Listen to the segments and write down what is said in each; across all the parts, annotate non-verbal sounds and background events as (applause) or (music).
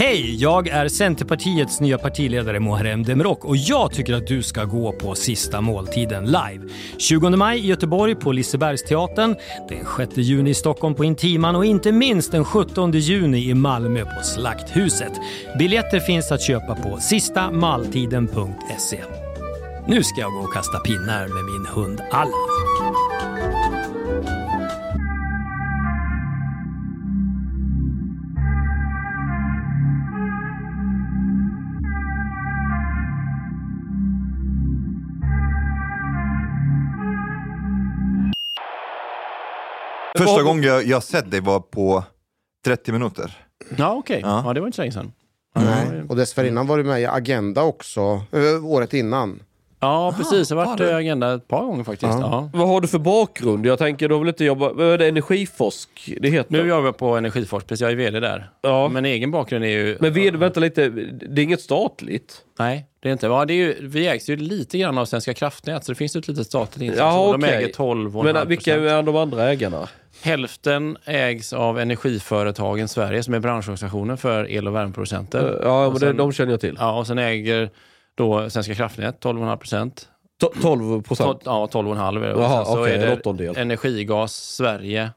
Hej, jag är Centerpartiets nya partiledare Muharrem Demirok och jag tycker att du ska gå på Sista måltiden live. 20 maj i Göteborg på Lisebergsteatern, den 6 juni i Stockholm på Intiman och inte minst den 17 juni i Malmö på Slakthuset. Biljetter finns att köpa på sistamaltiden.se. Nu ska jag gå och kasta pinnar med min hund Allan. Första gången jag, jag sett dig var på 30 minuter. Ja, okej. Ja. Ja. det var inte så länge sedan. Nej. Och dessförinnan var du med i Agenda också, eh, året innan. Ja, precis. Jag har var varit det? i Agenda ett par gånger faktiskt. Ja. Ja. Vad har du för bakgrund? Jag tänker, du har väl inte jobbat... Vad är det? Energiforsk? Det heter? Nu jobbar jag på Energiforsk, precis. Jag är vd där. Ja. Men egen bakgrund är ju... Men vid, vänta lite, det är inget statligt? Nej, det är inte. Ja, det är ju, vi ägs ju lite grann av Svenska kraftnät, så det finns ju ett litet statligt inslag. Så De okej. äger 12,5 Men vilka är de andra ägarna? Hälften ägs av Energiföretagen Sverige, som är branschorganisationen för el och värmeproducenter. Ja, Och men sen- de känner jag till. Ja, och sen äger då Svenska kraftnät 12,5 procent. To- 12 procent? Ja, 12,5 är det. Och Jaha, sen okej, är en åttondel. Energigas Sverige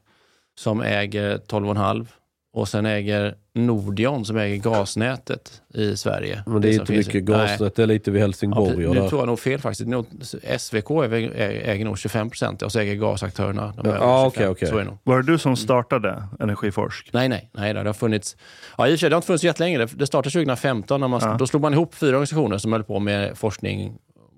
som äger 12,5 och sen äger Nordion som äger gasnätet i Sverige. Men det är som inte finns- mycket Nej. gasnät, det är lite vid Ja, Helsingborg. och nu tror jag nog fel faktiskt. Nog- SVK äger, äger nog 25 procent och så äger gasaktörerna de Ja, ja, 25. okej, okej. Så är det nog. Var det du som startade Energiforsk? Nej, nej, nej, det har funnits. Ja, i och för sig, det har inte funnits jättelänge. Det- Det startade 2015. När man, Ja. Då slog man ihop fyra organisationer som höll på med forskning,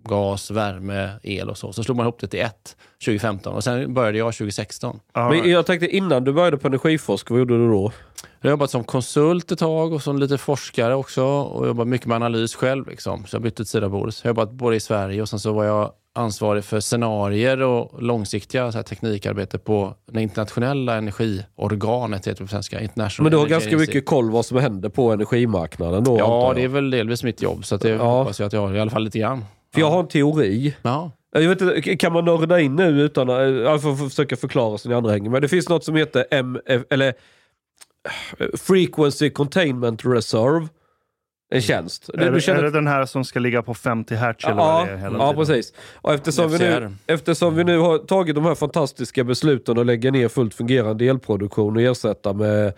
gas, värme, el och så. Så slog man ihop det till ett 2015 och sen började jag 2016. Ja, Men jag tänkte innan du började på Energiforsk, vad gjorde du då? Jag har jobbat som konsult ett tag och som lite forskare också och jobbat mycket med analys själv. Liksom. Så jag bytte sida bordet. Jag har jobbat både i Sverige och sen så var jag ansvarig för scenarier och långsiktiga så här, teknikarbete på det internationella energiorganet, heter det på svenska. International Men du har ganska mycket koll vad som händer på energimarknaden då? Ja, det är väl delvis mitt jobb. Så att det Ja. hoppas jag att jag har i alla fall lite grann. För jag har en teori. Ja. Jag vet inte, kan man nörda in nu utan att jag får får försöka förklara så ni andra hänger med. Det finns något som heter MF, eller eh, Frequency Containment Reserve. En tjänst. är, det, känner- är det den här som ska ligga på 50 hertz eller Ja, vad det är hela ja tiden? precis. Och eftersom, vi nu, eftersom vi nu har tagit de här fantastiska besluten att lägga ner fullt fungerande elproduktion och ersätta med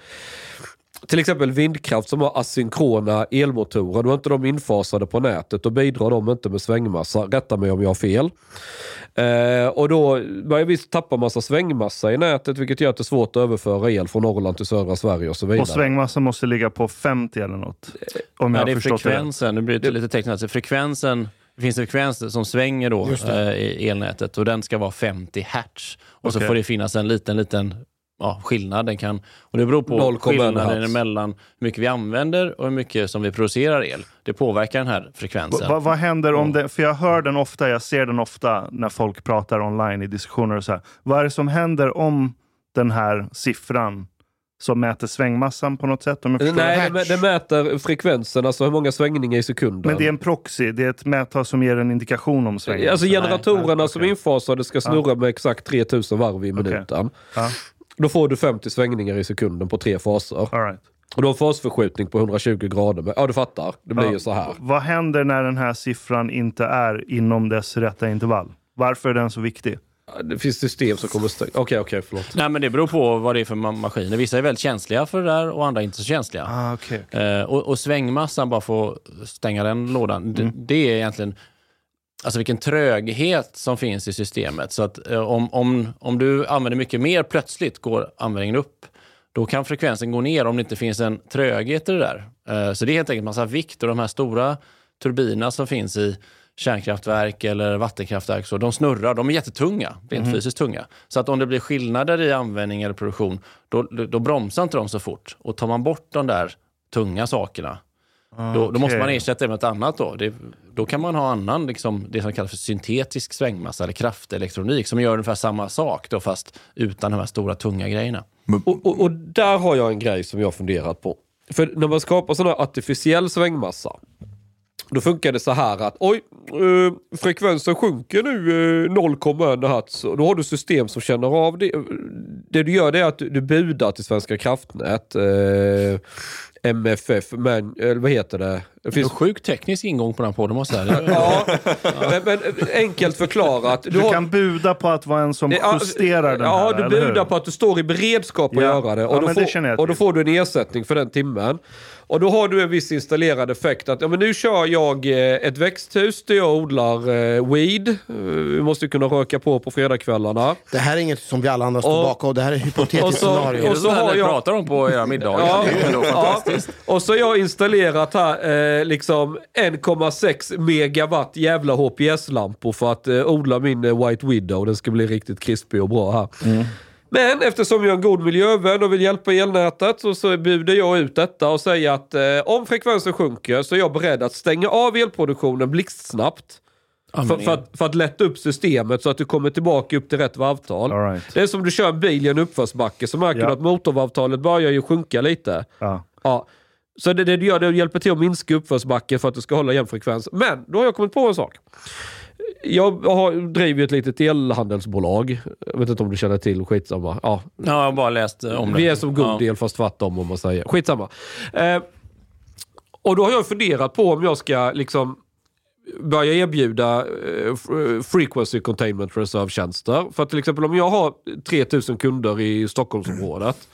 till exempel vindkraft som har asynkrona elmotorer. Då är inte de infasade på nätet och bidrar de inte med svängmassa. Rätta mig om jag har fel. Eh, och då börjar vi tappa massa svängmassa i nätet vilket gör att det är svårt att överföra el från Norrland till södra Sverige och så vidare. Och svängmassan måste ligga på 50 eller något. Om Ja, jag det har är förstått det frekvensen. Nu blir det lite tekniskt. Frekvensen, det finns en frekvens som svänger då det. eh, i elnätet och den ska vara 50 hertz. Och så Okej. får det finnas en liten, liten ja, skillnad. Den kan, och det beror på 0,1 skillnaden mellan hur mycket vi använder och hur mycket som vi producerar el. Det påverkar den här frekvensen. Va, vad händer om det, för jag hör den ofta, jag ser den ofta när folk pratar online i diskussioner och så här. Vad är det som händer om den här siffran som mäter svängmassan på något sätt? Om jag förstår Nej, det, det mäter frekvensen, alltså hur många svängningar i sekunden. Men det är en proxy, det är ett mättal som ger en indikation om svängmassan. Alltså generatorerna Nej, som okej. är infasade ska snurra med exakt 3000 varv i minuten. Ja. Då får du 50 svängningar i sekunden på tre faser. All right. Och du har en fasförskjutning på 120 grader. Men, ja, du fattar. Det blir Ja. ju så här. Vad händer när den här siffran inte är inom dess rätta intervall? Varför är den så viktig? Det finns system som kommer stänga. Okej, okej, förlåt. Nej, men det beror på vad det är för ma- maskiner. Vissa är väldigt känsliga för det där och andra är inte så känsliga. Ah, okay. Eh, och, och svängmassan, bara för att stänga den lådan, det, det är egentligen alltså vilken tröghet som finns i systemet. Så att eh, om, om, om du använder mycket mer plötsligt går användningen upp. Då kan frekvensen gå ner om det inte finns en tröghet i det där. Eh, så det är helt enkelt massa vikt och de här stora turbinerna som finns i kärnkraftverk eller vattenkraftverk, så de snurrar, de är jättetunga, rent Mhm. fysiskt tunga. Så att om det blir skillnader i användning eller produktion, då, då bromsar inte de så fort. Och tar man bort de där tunga sakerna, då, då måste man ersätta det med ett annat. Då, det, då kan man ha annan, liksom, det som kallas för syntetisk svängmassa eller kraftelektronik som gör ungefär samma sak, då, fast utan de här stora tunga grejerna. Och, och, och där har jag en grej som jag har funderat på. För när man skapar sån här artificiell svängmassa. Då funkar det så här att oj, eh, frekvensen sjunker nu eh, 0,1 hertz. Och Då har du system som känner av det. Det du gör det är att du, du budar till Svenska kraftnät. Eh, MFF, men, eller vad heter det? Det Det finns är en sjuk teknisk ingång på den här podden, måste jag säga. (laughs) Ja, men, men enkelt förklarat. Du, har- kan buda på att vara en som Ja, justerar den ja, här, du budar på att du står i beredskap att Ja. göra det. Ja, Och, då men det får, känner jag och då får du en ersättning för den timmen. Och då har du en viss installerad effekt att ja, men nu kör jag eh, ett växthus där jag odlar eh, weed. Eh, Vi måste ju kunna röka på på fredagskvällarna. Det här är inget som vi alla andra står Och- bakom. Det här är ett hypotetiskt och så- scenario. Och det så har jag- pratar om på era middagar? Ja, ja. Och så har jag installerat här eh, liksom 1,6 megawatt jävla HPS-lampor för att eh, odla min White Widow. Den ska bli riktigt krispig och bra här. Men eftersom jag är en god miljövän och vill hjälpa elnätet så, så bjuder jag ut detta och säger att eh, om frekvensen sjunker så är jag beredd att stänga av elproduktionen blixtsnabbt. För, för, att, för att lätta upp systemet så att du kommer tillbaka upp till rätt varvtal. Right. Det är som du kör en bil i en uppförsbacke så märker Ja. du att motorvarvtalet börjar ju sjunka lite. Ja. Ja. Så det, det du gör det hjälpa till att minska uppförsbacken för att du ska hålla jämn frekvens. Men då har jag kommit på en sak. Jag har, driver ju ett litet elhandelsbolag. Jag vet inte om du känner till, skitsamma. Ja, Ja, jag har bara läst eh, om det. vi är som god Ja. fast tvärtom om man säger. Skitsamma. Eh, och då har jag funderat på om jag ska liksom börja erbjuda eh, f- frequency containment reserve-tjänster. För att till exempel om jag har 3000 kunder i Stockholmsområdet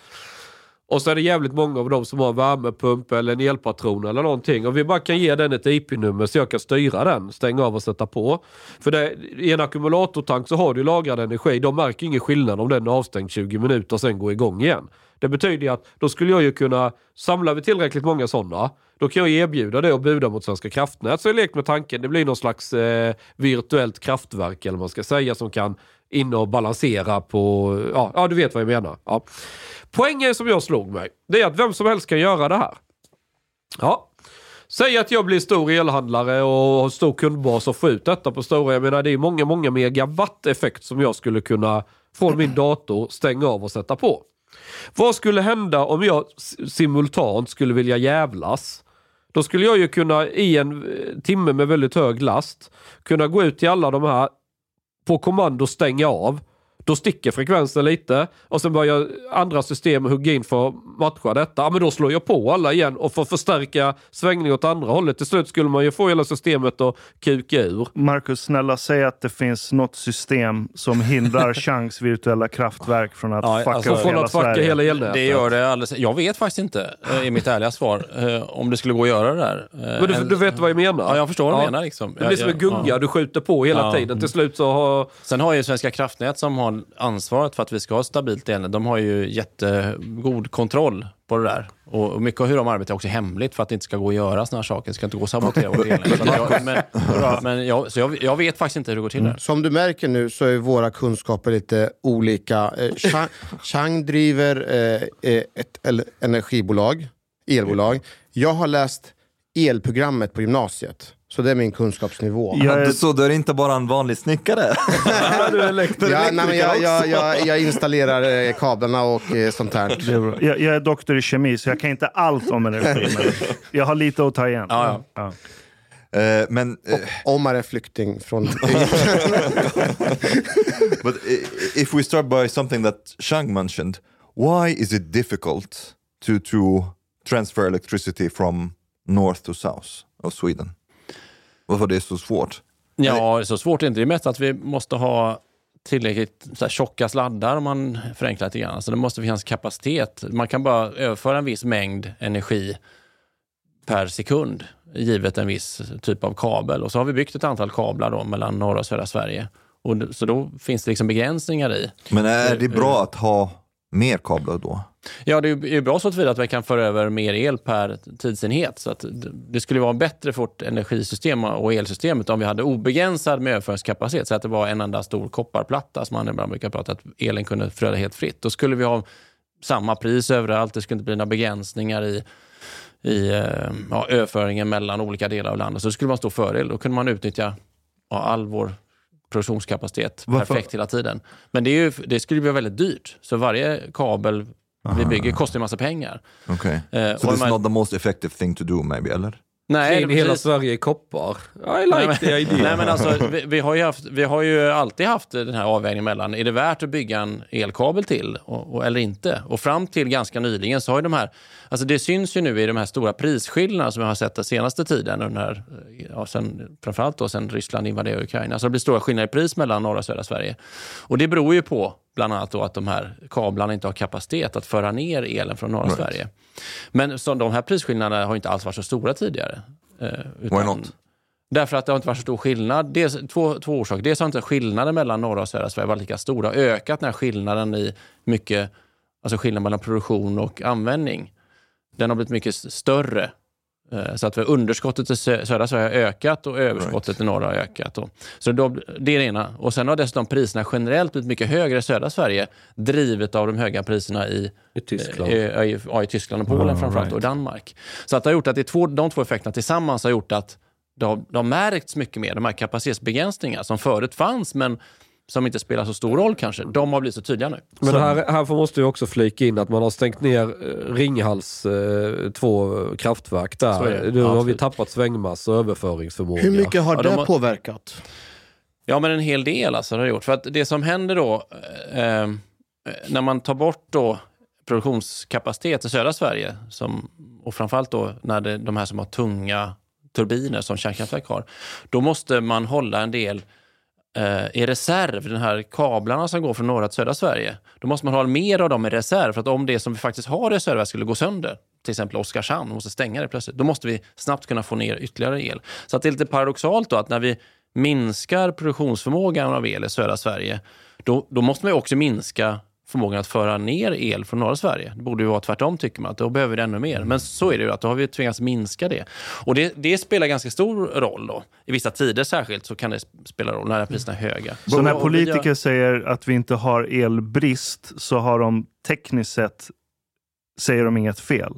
och så är det jävligt många av dem som har en värmepump eller en elpatron eller någonting. Och vi bara kan ge den ett IP-nummer så jag kan styra den, stänga av och sätta på. För det, i en ackumulatortank så har du lagrad energi. De märker ingen skillnad om den är avstängd 20 minuter och sen går igång igen. Det betyder ju att då skulle jag ju kunna, samlar vi tillräckligt många sådana, då kan jag erbjuda det och buda mot Svenska kraftnät. Så jag lekt med tanken, det blir någon slags eh, virtuellt kraftverk eller vad man ska säga som kan inne och balansera på, ja, ja du vet vad jag menar. Ja. Poängen som jag slog mig, det är att vem som helst kan göra det här. Ja. Säg att jag blir stor elhandlare och har stor kundbas och får ut detta på stora, jag menar det är många, många megawatt effekt som jag skulle kunna från min dator stänga av och sätta på. Vad skulle hända om jag simultant skulle vilja jävlas? Då skulle jag ju kunna i en eh, timme med väldigt hög last kunna gå ut till alla de här på kommando stänga av. Då sticker frekvensen lite och sen börjar andra system hugga in för att matcha detta. Ja, men då slår jag på alla igen och för att förstärka svängning åt andra hållet. Till slut skulle man ju få hela systemet att kuka ur. Marcus, snälla säg att det finns något system som hindrar (laughs) chans virtuella kraftverk från att Ja, fucka alltså, från hela att fucka Sverige. hela elnätet. Det gör det alldeles... Jag vet faktiskt inte, eh, i mitt ärliga svar, eh, om det skulle gå att göra det där. Eh, Men du, en- du vet vad jag menar? Ja, jag förstår vad du Ja. menar. Liksom. Det blir som en gunga, Ja. du skjuter på hela Ja. tiden. Till slut så har... Sen har ju Svenska kraftnät som har har ansvaret för att vi ska ha ett stabilt elnät, de har ju jättegod kontroll på det där. Och mycket av hur de arbetar är också hemligt för att det inte ska gå att göra sådana här saker. Det ska inte gå att sabotera vårt elnät. Men, men jag, så jag, jag vet faktiskt inte hur det går till där. Som du märker nu så är våra kunskaper lite olika. Eh, Chang, Chang driver eh, eh, ett energibolag, elbolag. Jag har läst elprogrammet på gymnasiet. Så det är min kunskapsnivå. Jag är- Du, så du är inte bara en vanlig snickare? (laughs) du är elektro- Ja, nej, men jag, jag, också. jag, jag installerar eh, kablarna och eh, sånt här. Det är bra. Jag, jag är doktor i kemi, så jag kan inte allt om energi. Jag har lite att ta igen. Ja, Ja. Eh, men, eh, Omar är flykting från... (laughs) but if we start by something that Shang mentioned, why is it difficult to, to transfer electricity from north to south of Sweden? Varför det är så svårt? Ja, så svårt är det inte. Det är mest att vi måste ha tillräckligt så här, tjocka sladdar om man förenklar lite grann. Så det måste finnas kapacitet. Man kan bara överföra en viss mängd energi per sekund givet en viss typ av kabel. Och så har vi byggt ett antal kablar då, mellan norra och södra Sverige. Och, så då finns det liksom begränsningar i. Men är det bra att ha mer kablar då? Ja, det är bra så tillvida att vi kan föra över mer el per tidsenhet. Så att det- skulle vara bättre för vårt energisystem och elsystemet om vi hade obegränsad med överföringskapacitet. Så att det var en enda stor kopparplatta som man ibland brukar prata att elen kunde flöda helt fritt. Då skulle vi ha samma pris överallt. Det skulle inte bli några begränsningar i, i eh, ja, överföringen mellan olika delar av landet. Så det skulle vara en stor fördel. Då kunde man utnyttja ja, all vår produktionskapacitet Varför? perfekt hela tiden. Men det, ju, det skulle bli väldigt dyrt. Så varje kabel vi bygger kostar en massa pengar. Okay. Eh, so this is man- not the most effective thing to do maybe, eller? Nej, Kring hela precis. Sverige i koppar. I Nej, like men- the idea. Nej, men alltså, vi, vi, har ju haft, vi har ju alltid haft den här avvägningen mellan, är det värt att bygga en elkabel till och, och, eller inte? Och fram till ganska nyligen så har ju de här, alltså det syns ju nu i de här stora prisskillnaderna som vi har sett den senaste tiden, under, ja, sen, framförallt då sen Ryssland invaderade Ukraina, så det blir stora skillnader i pris mellan norra och södra Sverige. Och det beror ju på bland annat då att de här kablarna inte har kapacitet att föra ner elen från norra Right. Sverige. Men så de här prisskillnaderna har inte alls varit så stora tidigare. Eh, utan- Why not? Därför att det har inte varit så stor skillnad. Dels, två, två orsaker. Dels har inte skillnaden mellan norra och södra Sverige varit lika stor. Det har ökat den här skillnaden i mycket, alltså skillnaden mellan produktion och användning. Den har blivit mycket större. Eh, Så att underskottet i sö- södra Sverige har ökat och överskottet i norra har ökat. Så då, det är det ena. Och sen har dessutom priserna generellt blivit mycket högre i södra Sverige, drivet av de höga priserna i, I Tyskland. i, i, ja, i Tyskland och Polen Ah, framförallt right. och Danmark. Så att det har gjort att det två, de två effekterna tillsammans har gjort att det har, det har märkts mycket mer. De här kapacitetsbegränsningar som förut fanns men som inte spelar så stor roll kanske, de har blivit så tydliga nu. Men här, här får måste jag också flika in att man har stängt ner eh, Ringhals eh, två kraftverk där. Nu Ja, har vi tappat svängmassa och överföringsförmåga. Hur mycket har Ja, det de har- påverkat? Ja, men en hel del alltså, det har det gjort. För att det som händer då, eh, eh, när man tar bort då produktionskapacitet i södra Sverige, som, och framförallt då när det, de här som har tunga turbiner som kärnkraftverk har, då måste man hålla en del Eh, i reserv, den här kablarna som går från norra till södra Sverige. Då måste man ha mer av dem i reserv, för att om det som vi faktiskt har i södra skulle gå sönder, till exempel Oskarshamn, måste stänga det plötsligt, då måste vi snabbt kunna få ner ytterligare el. Så att det är lite paradoxalt då att när vi minskar produktionsförmågan av el i södra Sverige, då, då måste man ju också minska förmågan att föra ner el från norra Sverige. Det borde ju vara tvärtom tycker man, att då behöver vi det ännu mer. Men så är det ju, att då har vi tvingats minska det. Och det, det spelar ganska stor roll då. I vissa tider särskilt så kan det spela roll när priserna är höga. Så när politiker gör- säger att vi inte har elbrist så har de tekniskt sett säger de inget fel.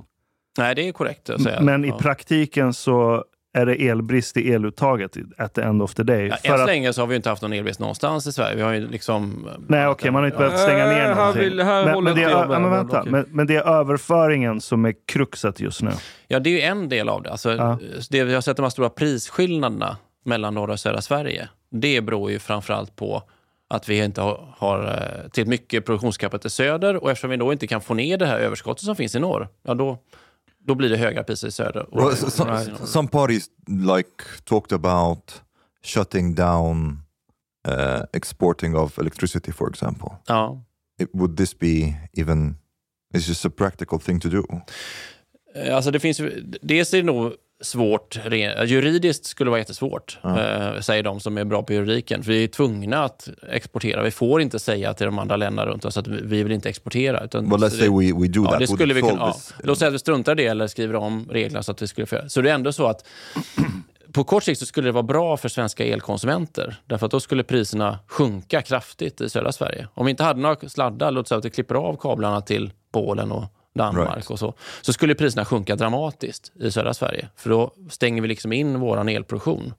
Nej, det är korrekt att säga. Men i Ja. praktiken så är det elbrist i eluttaget at the end of the day. Ja, För än så att- länge så har vi inte haft någon elbrist någonstans i Sverige. Vi har ju liksom... Nej, okej, man har inte behövt stänga ner Äh, här någonting. vill- här men, men, det är, jag ja, men, vänta, men, men det är överföringen som är kruxet just nu. Ja, det är ju en del av det. Alltså, Ja. det vi har sett de här stora prisskillnaderna mellan norra och södra Sverige. Det beror ju framförallt på att vi inte har, har eh, till mycket produktionskapacitet i söder och eftersom vi då inte kan få ner det här överskottet som finns i norr, ja då, då blir det höga priser i söder. Well, so- some, some parties like talked about shutting down uh, exporting of electricity, for example. Ja. It, would this be even? Is this a practical thing to do? Eh, Alltså det finns dels är det nog svårt, juridiskt skulle det vara jättesvårt, eh, säger de som är bra på juridiken. För vi är tvungna att exportera. Vi får inte säga till de andra länderna runt oss att vi, vi vill inte exportera. Utan But let's det- say we, we do Ja, that. det skulle vi kunna. Ja. Låt säga att vi struntar i det eller skriver om reglerna så att vi skulle få. Så det är ändå så att (clears throat) på kort sikt så skulle det vara bra för svenska elkonsumenter. Därför att då skulle priserna sjunka kraftigt i södra Sverige. Om vi inte hade några sladdar, låt säga att vi klipper av kablarna till Polen och Danmark Right. och så, så skulle priserna sjunka dramatiskt i södra Sverige. För då stänger vi liksom in vår elproduktion.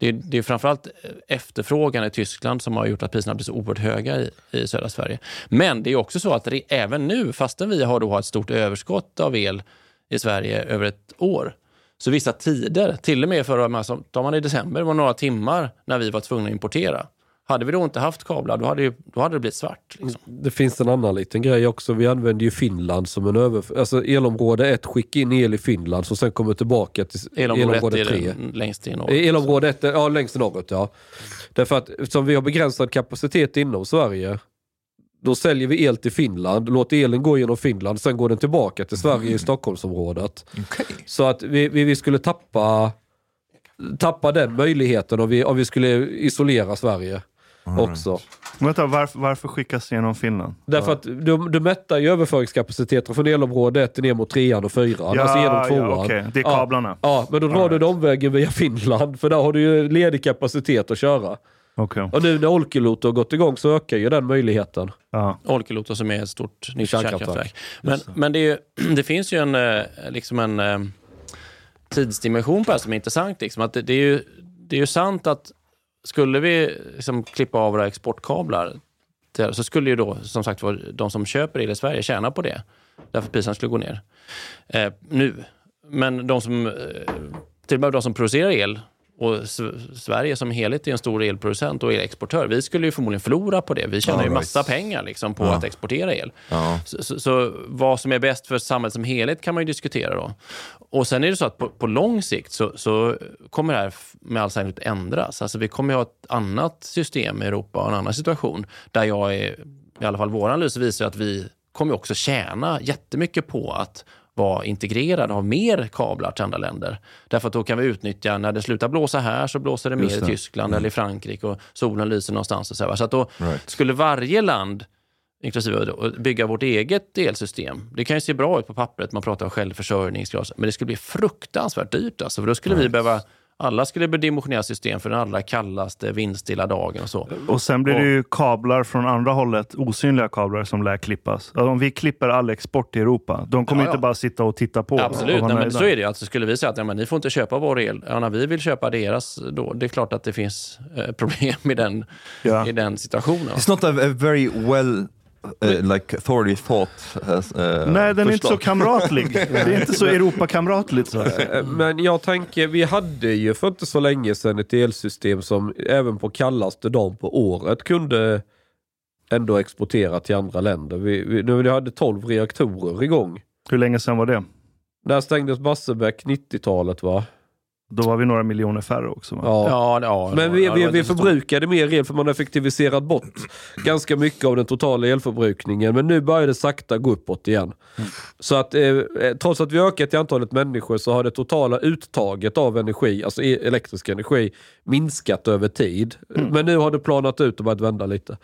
Det är, det är framförallt efterfrågan i Tyskland som har gjort att priserna blir så oerhört höga i, i södra Sverige. Men det är också så att re, även nu, fastän vi har då ett stort överskott av el i Sverige över ett år, så vissa tider, till och med för tar man i december, det var några timmar när vi var tvungna att importera. Hade vi då inte haft kablar, då hade, ju, då hade det blivit svart. Liksom. Det finns en annan liten grej också. Vi använder ju Finland som en över... Alltså elområde 1, skicka in el i Finland som sen kommer tillbaka till Elområde 1 är 3. det längst in. Eh, Elområde 1, ja längst norrut ja. Därför att som vi har begränsad kapacitet inom Sverige, då säljer vi el till Finland, låter elen gå genom Finland, sen går den tillbaka till Sverige i Stockholmsområdet. Okay. Så att vi, vi, vi skulle tappa, tappa den möjligheten om vi, om vi skulle isolera Sverige också. Vänta, varför, varför skickas det genom Finland? Därför att du, du mättar ju överföringskapaciteten från elområde 1 ner mot 3 och 4. Ja, alltså genom 2 ja, okej. Det är kablarna. Ja, ja men då drar du en omväg via Finland, för där har du ju ledig kapacitet att köra. Okej. Och nu när Olkiluoto har gått igång så ökar ju den möjligheten. Ja. Olkiluoto som är ett stort nytt Kärnkraftverk. kärnkraftverk. Men, men det, är, ju- (clears throat) det finns ju en, eh, liksom en eh, tidsdimension på det här som är intressant. Liksom. Att det, det, är ju, det är ju sant att skulle vi liksom klippa av våra exportkablar till- så skulle ju då som sagt de som köper el i Sverige tjäna på det. Därför priserna skulle gå ner. Eh, nu. Men de som, eh, till och med de som producerar el och Sverige som helhet är en stor elproducent och elexportör. Vi skulle ju förmodligen förlora på det. Vi tjänar ju massa pengar liksom, på Ja. att exportera el. Ja. Så, så, så vad som är bäst för samhället som helhet kan man ju diskutera då. Och sen är det så att på, på lång sikt så, så kommer det här med all sannolikhet ändras. Alltså vi kommer ju ha ett annat system i Europa och en annan situation där jag är, i alla fall vår analys visar att vi kommer också tjäna jättemycket på att vara integrerade, ha mer kablar till andra länder. Därför att då kan vi utnyttja, när det slutar blåsa här så blåser det mer i. Tyskland eller i Frankrike och solen lyser någonstans. Och så, här, så att då Right. skulle varje land inklusive bygga vårt eget elsystem. Det kan ju se bra ut på pappret, man pratar om självförsörjningsgrad, men det skulle bli fruktansvärt dyrt. Alltså, för då skulle vi behöva, alla skulle dimensionera system för den allra kallaste vindstilla dagen och så. Och sen blir det ju kablar från andra hållet, osynliga kablar som lär klippas. Alltså, om vi klipper all export till Europa, de kommer Ja, ja. inte bara sitta och titta på. Absolut, nej, men så är det. Alltså, skulle vi säga att ja, men ni får inte köpa vår el, ja, när vi vill köpa deras, då, det är klart att det finns eh, (laughs) problem i den, Ja. i den situationen. It's not a, a very well uh, like authority thought. Uh, Nej, den är inte så förslag. kamratlig. (laughs) det är inte så Europakamratligt. Så. Eh, Men jag tänker, vi hade ju för inte så länge sedan ett elsystem som även på kallaste dagen på året kunde ändå exportera till andra länder. Vi, vi, nu vi hade 12 reaktorer igång. Hur länge sedan var det? Där stängdes Barsebäck 90-talet va? Då var vi några miljoner färre också. Va? Ja. Ja, ja, Men vi, vi, vi förbrukade mer el för man har effektiviserat bort ganska mycket av den totala elförbrukningen. Men nu börjar det sakta gå uppåt igen. Så att eh, eh, trots att vi ökat i antalet människor så har det totala uttaget av energi, alltså e- elektrisk energi, minskat över tid. Men nu har det planat ut och börjat vända lite.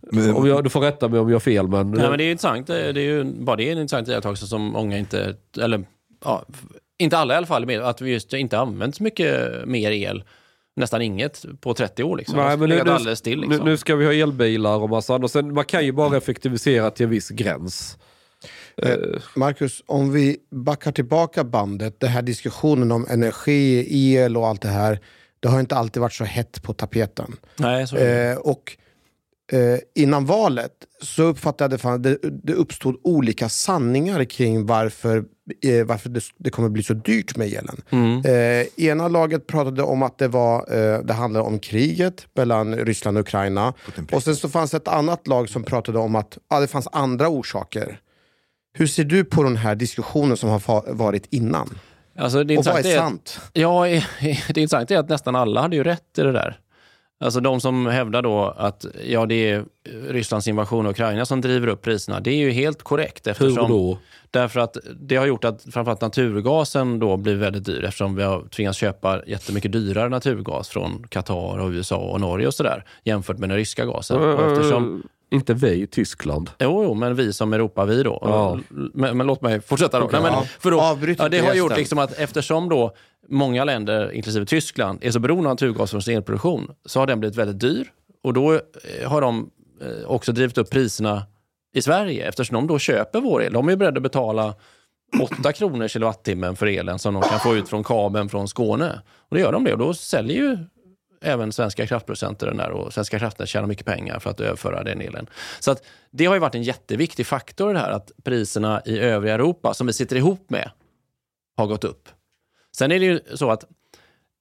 Men- Om jag, du får rätta mig om jag har fel men... Nej, men det är intressant. Det är ju bara det är en intressant iakttagelse som många inte, eller ja, inte alla i alla fall, att vi just inte använt så mycket mer el. Nästan inget på 30 år. Liksom. Nej, men nu, nu, alldeles still. Liksom. nu ska vi ha elbilar och massa annat. Sen, man kan ju bara effektivisera till en viss gräns. Eh, Marcus, om vi backar tillbaka bandet, den här diskussionen om energi, el och allt det här, det har inte alltid varit så hett på tapeten. Nej, så är det. Eh, och eh, innan valet så uppfattade jag att det, det uppstod olika sanningar kring varför, eh, varför det, det kommer bli så dyrt med elen. Mm. Eh, ena laget pratade om att det, var, eh, det handlade om kriget mellan Ryssland och Ukraina. Och sen så fanns det ett annat lag som pratade om att ja, det fanns andra orsaker. Hur ser du på den här diskussionen som har varit innan? Alltså, det Och vad är sant? ja, (laughs) det intressanta är att nästan alla hade ju rätt i det där. Alltså de som hävdar då att ja, det är Rysslands invasion av Ukraina som driver upp priserna. Det är ju helt korrekt. Eftersom, Hur då? Därför att det har gjort att framförallt naturgasen då blir väldigt dyr eftersom vi har tvingats köpa jättemycket dyrare naturgas från Qatar, och USA och Norge och sådär jämfört med den ryska gasen. Och eftersom, Inte vi i Tyskland. Jo, jo, men vi som Europa, vi då. Ja. Men, men låt mig fortsätta då. Okej, Nej, men, ja. för då Avbryt ja, det har gjort liksom att eftersom då många länder, inklusive Tyskland, är så beroende av naturgas för sin elproduktion, så har den blivit väldigt dyr. Och då eh, har de eh, också drivit upp priserna i Sverige, eftersom de då köper vår el. De är beredda att betala 8 kronor kilowattimmen för elen som de kan få ut från kabeln från Skåne. Och då gör de det och då säljer ju även svenska kraftproducenter den där och Svenska kraftnät tjänar mycket pengar för att överföra den elen. Så att det har ju varit en jätteviktig faktor det här att priserna i övriga Europa som vi sitter ihop med har gått upp. Sen är det ju så att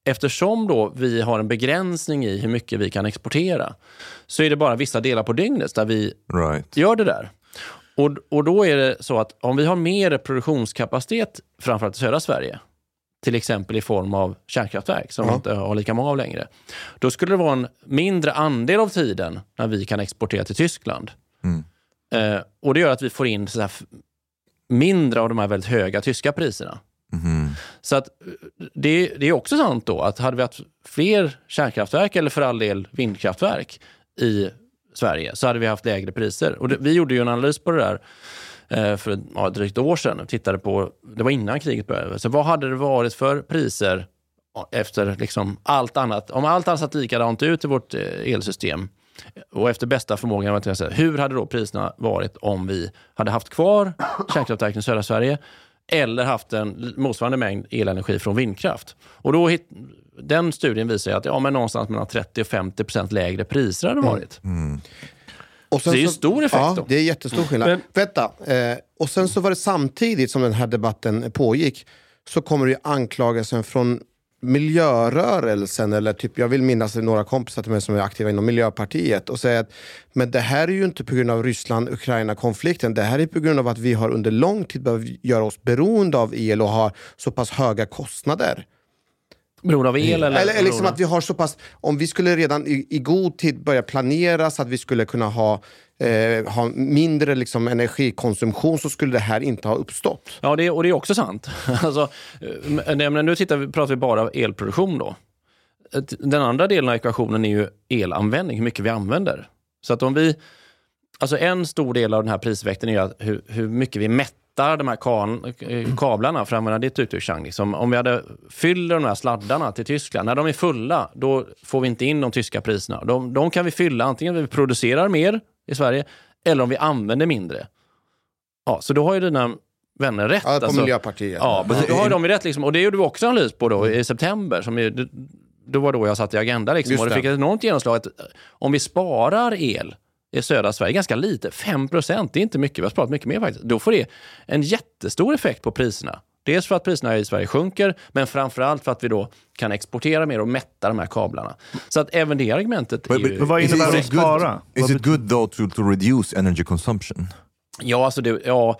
eftersom då vi har en begränsning i hur mycket vi kan exportera så är det bara vissa delar på dygnet där vi Right. gör det där. Och, och då är det så att om vi har mer produktionskapacitet, framförallt i södra Sverige, till exempel i form av kärnkraftverk som vi inte har lika många av längre, då skulle det vara en mindre andel av tiden när vi kan exportera till Tyskland. Eh, och det gör att vi får in så mindre av de här väldigt höga tyska priserna. Så att eh, det, det är också sant då att hade vi haft fler kärnkraftverk eller för all del vindkraftverk i Sverige så hade vi haft lägre priser. Och det, vi gjorde ju en analys på det där för ett ja, drygt år sedan. och Tittade på, det var innan kriget började. Så vad hade det varit för priser efter liksom allt annat? Om allt annat sett likadant ut i vårt eh, elsystem och efter bästa förmåga, hur hade då priserna varit om vi hade haft kvar kärnkraftverken i södra Sverige eller haft en motsvarande mängd elenergi från vindkraft? Och då hit, den studien visar att ja, men någonstans mellan 30 och 50 procent lägre priser hade det varit. Och sen Det är ju stor effekt ja, då. det är jättestor skillnad. Men- Vänta, eh, och sen så var det samtidigt som den här debatten pågick så kommer det ju anklagelsen från miljörörelsen, eller typ, jag vill minnas det är några kompisar till mig som är aktiva inom Miljöpartiet och säger att men det här är ju inte på grund av Ryssland-Ukraina-konflikten, det här är på grund av att vi har under lång tid behövt göra oss beroende av el och har så pass höga kostnader. Beroende av el eller? Eller, eller liksom att vi har så pass, om vi skulle redan i, i god tid börja planera så att vi skulle kunna ha, eh, ha mindre liksom, energikonsumtion så skulle det här inte ha uppstått. Ja, det, och det är också sant. (laughs) alltså, eh, men nu tittar vi, pratar vi bara elproduktion då. Den andra delen av ekvationen är ju elanvändning, hur mycket vi använder. Så att om vi... Alltså en stor del av den här prisväkten är hur, hur mycket vi mättar de här kan, eh, kablarna, för att använda ditt uttryck Chang. Liksom, om vi hade, fyller de här sladdarna till Tyskland, när de är fulla, då får vi inte in de tyska priserna. De, de kan vi fylla antingen vi producerar mer i Sverige, eller om vi använder mindre. Ja, så då har ju dina vänner rätt. Ja, på alltså. Miljöpartiet. Ja, då har de rätt. Liksom. Och det gjorde vi också analys på då i september. Som är, då var då jag satt i Agenda. Liksom, Just och det det. fick ett enormt genomslag. Att om vi sparar el i södra Sverige, ganska lite, 5 procent, det är inte mycket, vi har sparat mycket mer faktiskt. Då får det en jättestor effekt på priserna. Dels för att priserna i Sverige sjunker, men framförallt för att vi då kan exportera mer och mätta de här kablarna. Så att även det argumentet är ju... vad innebär att spara? Is it good though to, to reduce energy consumption? Ja, alltså det, ja,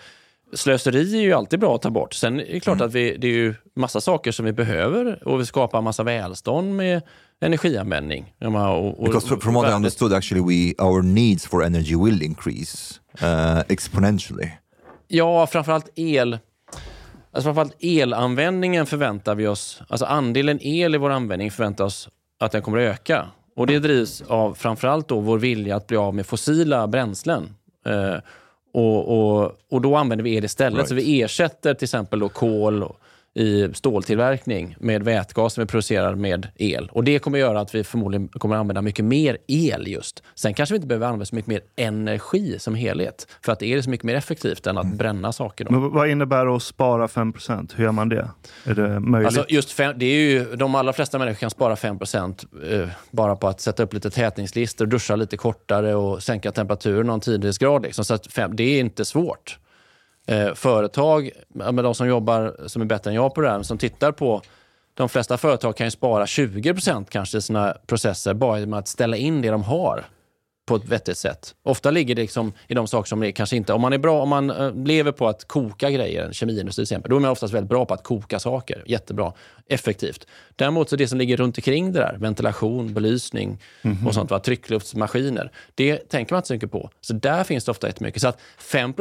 slöseri är ju alltid bra att ta bort. Sen är det klart Mm. att vi, det är ju massa saker som vi behöver och vi skapar massa välstånd med energianvändning. Och, och, Because fr- from what I understood, actually, we our needs for energy will increase uh, exponentially. Ja, framförallt el. Alltså framförallt elanvändningen förväntar vi oss, alltså andelen el i vår användning förväntar oss att den kommer att öka. Och det drivs av framförallt då vår vilja att bli av med fossila bränslen. Eh, och, och, och då använder vi el istället. Right. Så vi ersätter till exempel då kol i ståltillverkning med vätgas som vi producerar med el. Och Det kommer göra att vi förmodligen kommer använda mycket mer el just. Sen kanske vi inte behöver använda så mycket mer energi som helhet. För att el är så mycket mer effektivt än att bränna saker. Då. Men vad innebär det att spara 5% Hur gör man det? Är det möjligt? Alltså just fem, det är ju, de allra flesta människor kan spara 5 eh, bara på att sätta upp lite tätningslistor, duscha lite kortare och sänka temperaturen någon tiondels grad. Liksom. Så fem, det är inte svårt. Eh, företag, men de som jobbar som är bättre än jag på det här, som tittar på de flesta företag kan ju spara 20 kanske i sina processer bara genom att ställa in det de har på ett vettigt sätt. Ofta ligger det liksom i de saker som är kanske inte... Om man är bra, om man eh, lever på att koka grejer, en kemiindustri till exempel, då är man oftast väldigt bra på att koka saker. Jättebra. Effektivt. Däremot så det som ligger runt omkring det där, ventilation, belysning mm -hmm. och sånt, va? tryckluftsmaskiner, det tänker man inte så mycket på. Så där finns det ofta jättemycket. Så att 5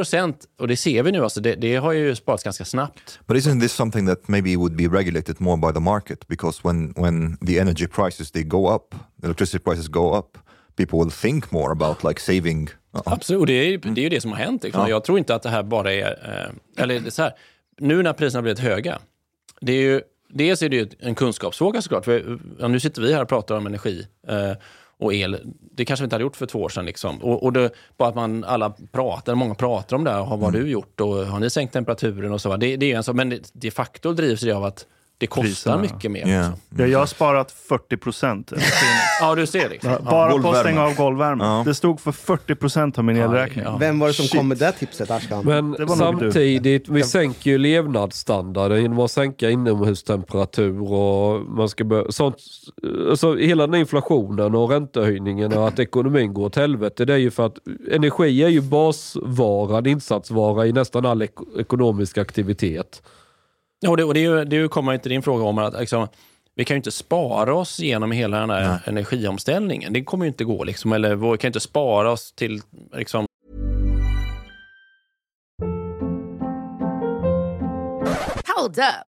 och det ser vi nu, alltså, det, det har ju sparats ganska snabbt. But isn't this something that maybe would be regulated more by the market? Because when, when the energy prices they go up, the electricity prices go up, people will think more about like saving. uh, Absolut, och det är, det är ju det som har hänt. Liksom. Ja. Jag tror inte att det här bara är... Eh, eller så här, nu när priserna har blivit höga, det är ju, dels är det ju en kunskapsfråga såklart. För, ja, nu sitter vi här och pratar om energi eh, och el. Det kanske vi inte hade gjort för två år sedan. Liksom. Och, och det, bara att man alla pratar, många pratar om det här. Har, vad har du gjort? Och har ni sänkt temperaturen? och så va? det, det är en sak, Men de facto drivs det av att det kostar Priserna. mycket mer. Yeah. Liksom. Ja, jag har sparat 40 procent. (laughs) Ja, du ser. Liksom. Bara på att stänga av golvvärme. Ja. Det stod för 40 procent av min elräkning. ja. Vem var det som Shit. kom med det tipset, Ashkan? Men Det var nog du. samtidigt, vi sänker ju levnadsstandarden genom att sänka inomhustemperatur och man ska börja, sånt, alltså hela den inflationen och räntehöjningen och att ekonomin går åt helvete. Det är ju för att energi är ju basvaran, insatsvara i nästan all ek ekonomisk aktivitet. Ja, och det, och det, är ju, det kommer inte din fråga om att liksom, vi kan ju inte spara oss genom hela den här energiomställningen. Det kommer ju inte gå. Liksom, eller vi kan inte spara oss till... Liksom, Hold up.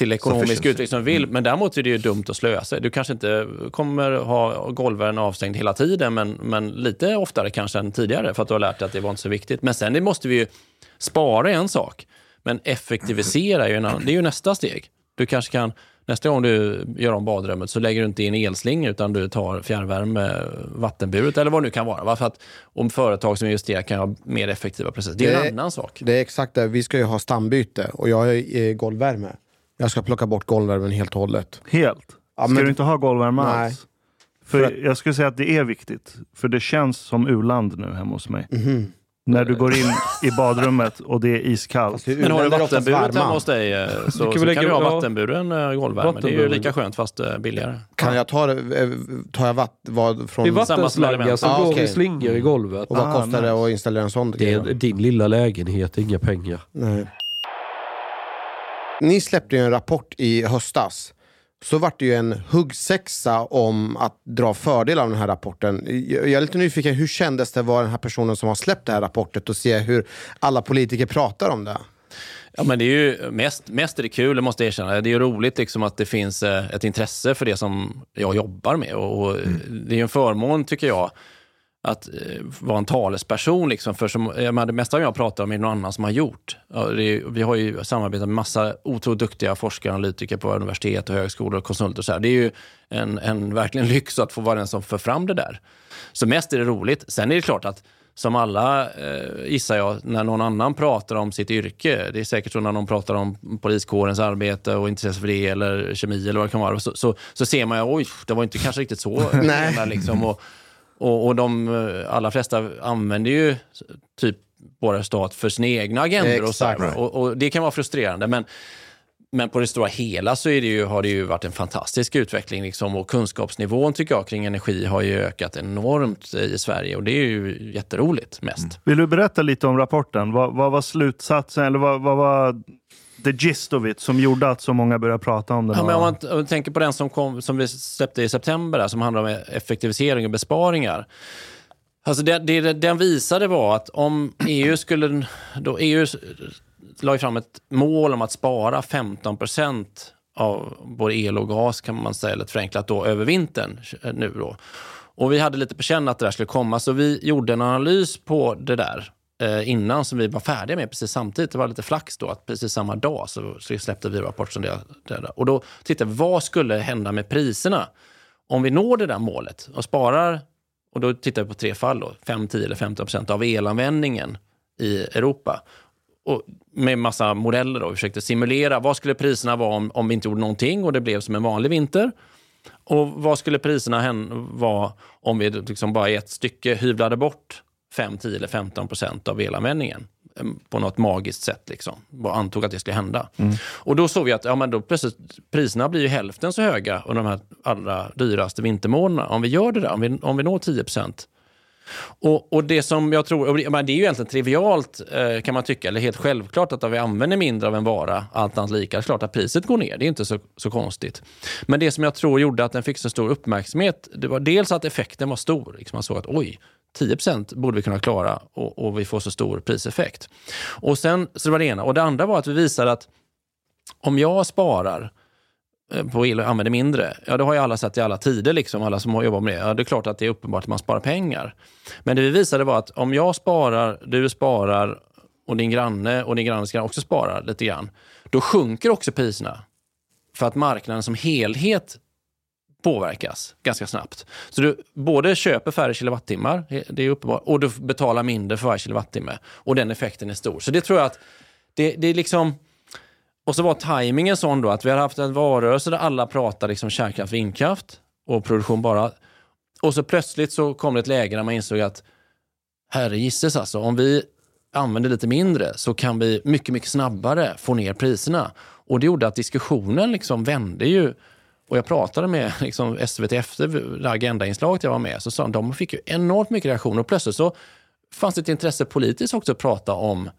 Till ekonomisk utveckling som vi vill. Men däremot är det ju dumt att slösa. Du kanske inte kommer ha golvvärmen avstängd hela tiden, men, men lite oftare kanske än tidigare för att du har lärt dig att det var inte så viktigt. Men sen det måste vi ju spara en sak, men effektivisera är ju, en annan, det är ju nästa steg. Du kanske kan, nästa gång du gör om badrummet så lägger du inte in elslinga utan du tar fjärrvärme, vattenburet eller vad det nu kan vara. Va? För att om företag som investerar kan ha mer effektiva processer. Det är en annan sak. Det är exakt det. Vi ska ju ha stambyte och jag har eh, golvvärme. Jag ska plocka bort golvvärmen helt och hållet. Helt? Ja, Ska men- du inte ha golvvärme Nej. alls? För jag skulle säga att det är viktigt. För det känns som u-land nu hemma hos mig. Mhm. När du går in i badrummet och det är iskallt. Men har du är vattenburet hemma hos dig eh, så, Du så kan du ha vattenburen eh, golvvärme. Det är ju lika skönt fast eh, billigare. Kan jag ta det? Tar jag vatt, vad Det är från... vattenslangar som Ah, går okej. i slingor i golvet. Och vad Ah, kostar det nice. att installera en sån Det är din lilla lägenhet, inga pengar. Nej. Ni släppte ju en rapport i höstas. Så vart det ju en huggsexa om att dra fördel av den här rapporten. Jag är lite nyfiken, hur kändes det att vara den här personen som har släppt det här rapportet och se hur alla politiker pratar om det? Ja, men det är ju mest, mest är det kul, det måste jag erkänna. Det är ju roligt liksom att det finns eh, ett intresse för det som jag jobbar med. Och, och Det är ju en förmån, tycker jag, att eh, vara en talesperson. Liksom, för som, menar, det mesta jag pratar om är någon annan som har gjort. Är, vi har ju samarbetat med massa otroligt duktiga forskare och analytiker på universitet och högskolor och konsulter. Och så här. Det är ju en, en verkligen (laughs) lyx att få vara den som för fram det där. Så mest är det roligt. Sen är det klart att som alla, eh, gissar jag, när någon annan pratar om sitt yrke, det är säkert så när någon pratar om poliskårens arbete och intresse för det, eller kemi eller vad det kan vara, så, så, så ser man ju, oj, det var inte kanske riktigt så. (laughs) Nej. liksom, och, och, och de eh, allra flesta använder ju typ våra stat för sina egna agendor. Och, så och, och det kan vara frustrerande. Men, men på det stora hela så är det ju, har det ju varit en fantastisk utveckling. Liksom, och kunskapsnivån tycker jag kring energi har ju ökat enormt i Sverige. Och det är ju jätteroligt mest. Vill du berätta lite om rapporten? Vad, vad var slutsatsen, eller vad, vad var the gist of it som gjorde att så många började prata om den? Ja, men om man om man tänker på den som, kom, som vi släppte i september, där, som handlar om effektivisering och besparingar. Alltså det, det den visade var att om EU skulle... Då EU la fram ett mål om att spara 15 procent av både el och gas, kan man säga, lite förenklat, då, över vintern nu. Då. Och vi hade lite på känn att det där skulle komma, så vi gjorde en analys på det där eh, innan som vi var färdiga med precis samtidigt. Det var lite flax då att precis samma dag så, så släppte vi rapport som det, där. Och då tittade vi, vad skulle hända med priserna om vi når det där målet och sparar, och då tittar vi på tre fall då, 5, 10 eller 15 procent av elanvändningen i Europa. Och med massa modeller då, vi försökte simulera vad skulle priserna vara om, om vi inte gjorde någonting och det blev som en vanlig vinter. Och vad skulle priserna vara om vi liksom bara i ett stycke hyvlade bort 5, 10 eller 15 procent av elanvändningen eh, på något magiskt sätt. Liksom. Bara antog att det skulle hända. Mm. Och då såg vi att ja, men då plötsligt, priserna blir ju hälften så höga under de här allra dyraste vintermånaderna. Om vi gör det där, om vi, om vi når 10 procent. Och, och, det som jag tror, det, det är ju egentligen trivialt eh, kan man tycka, eller helt självklart att om vi använder mindre av en vara, allt annat lika, är klart att priset går ner. Det är inte så, så konstigt. Men det som jag tror gjorde att den fick så stor uppmärksamhet, det var dels att effekten var stor. Liksom man såg att oj, 10% borde vi kunna klara och, och, vi får så stor priseffekt. Och sen, så det var det ena. Och det andra var att vi visade att om jag sparar eh, på el och använder mindre, ja det har ju alla sett i alla tider, liksom, alla som har jobbat med det. Ja, det är klart att det är uppenbart att man sparar pengar. Men det vi visade var att om jag sparar, du sparar och din granne och din grannes granne också sparar lite grann, då sjunker också priserna. För att marknaden som helhet påverkas ganska snabbt. Så du både köper färre kilowattimmar, det är uppenbart, och du betalar mindre för varje kilowattimme. Och den effekten är stor. Så det tror jag att det, det är liksom... Och så var tajmingen sån då att vi har haft en valrörelse där alla pratar liksom kärnkraft, vindkraft och produktion bara. Och så plötsligt så kom det ett läge där man insåg att herregisses alltså, om vi använder lite mindre så kan vi mycket, mycket snabbare få ner priserna. Och det gjorde att diskussionen liksom vände ju och jag pratade med (laughs) liksom, SVT efter det Agenda-inslaget jag var med, så sa de de fick ju enormt mycket reaktioner. Och plötsligt så fanns det ett intresse politiskt också att prata om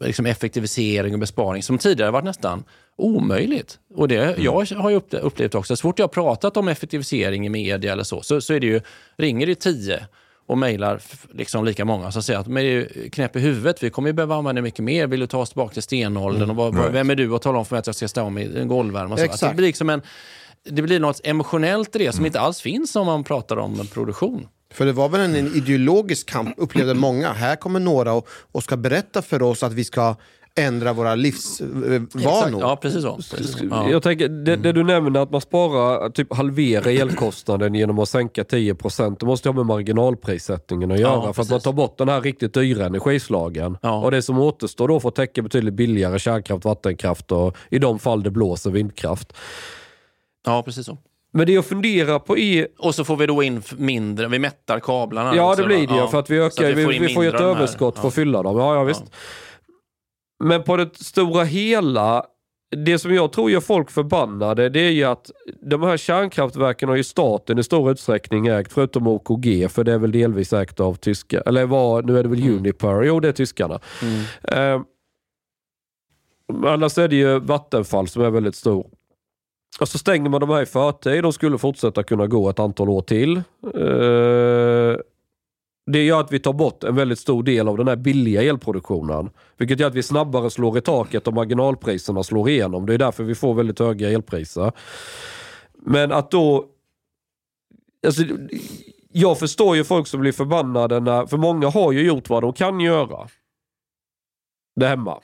liksom, effektivisering och besparing som tidigare varit nästan omöjligt. Och det, mm. Jag har ju upplevt också, så fort jag har pratat om effektivisering i media eller så, så, så är det ju, ringer det tio och mejlar liksom lika många som säger att de är knäpp i huvudet. Vi kommer ju behöva använda mycket mer. Vill du ta oss tillbaka till stenåldern? Mm. Och vad, right. Vem är du att tala om för mig att jag ska ställa om i en golvvärme? Det blir liksom en, det blir något emotionellt i det som mm. inte alls finns om man pratar om produktion. För det var väl en, en ideologisk kamp, upplevde (clears throat) många. Här kommer några och, och ska berätta för oss att vi ska ändra våra livsvanor. Ja, precis så. Precis så. Ja. Jag tänker, det, det, du nämner att man sparar, typ halverar elkostnaden genom att sänka 10%. Det måste ha med marginalprissättningen att göra. Ja, för att man tar bort den här riktigt dyra energislagen. Ja. Och det som återstår då för att täcka betydligt billigare kärnkraft, vattenkraft och i de fall det blåser vindkraft. Ja, precis så. Men det jag funderar på är... Och så får vi då in mindre, vi mättar kablarna. Ja, det blir det ja. för att vi ökar, vi, vi, får ju ett överskott för att fylla dem. Ja, ja visst. Ja. Men på det stora hela, det som jag tror gör folk förbannade, det är ju att de här kärnkraftverken har ju staten i stor utsträckning ägt, förutom OKG, för det är väl delvis ägt av tyska, eller vad, nu är det väl mm. Uniper, jo det är tyskarna. Mm. Eh, annars är det ju Vattenfall som är väldigt stor. Och så stänger man de här i förtid. De skulle fortsätta kunna gå ett antal år till. Eh, det gör att vi tar bort en väldigt stor del av den här billiga elproduktionen. Vilket gör att vi snabbare slår i taket och marginalpriserna slår igenom. Det är därför vi får väldigt höga elpriser. Men att då... Alltså, jag förstår ju folk som blir förbannade, när, för många har ju gjort vad de kan göra. Det hemma.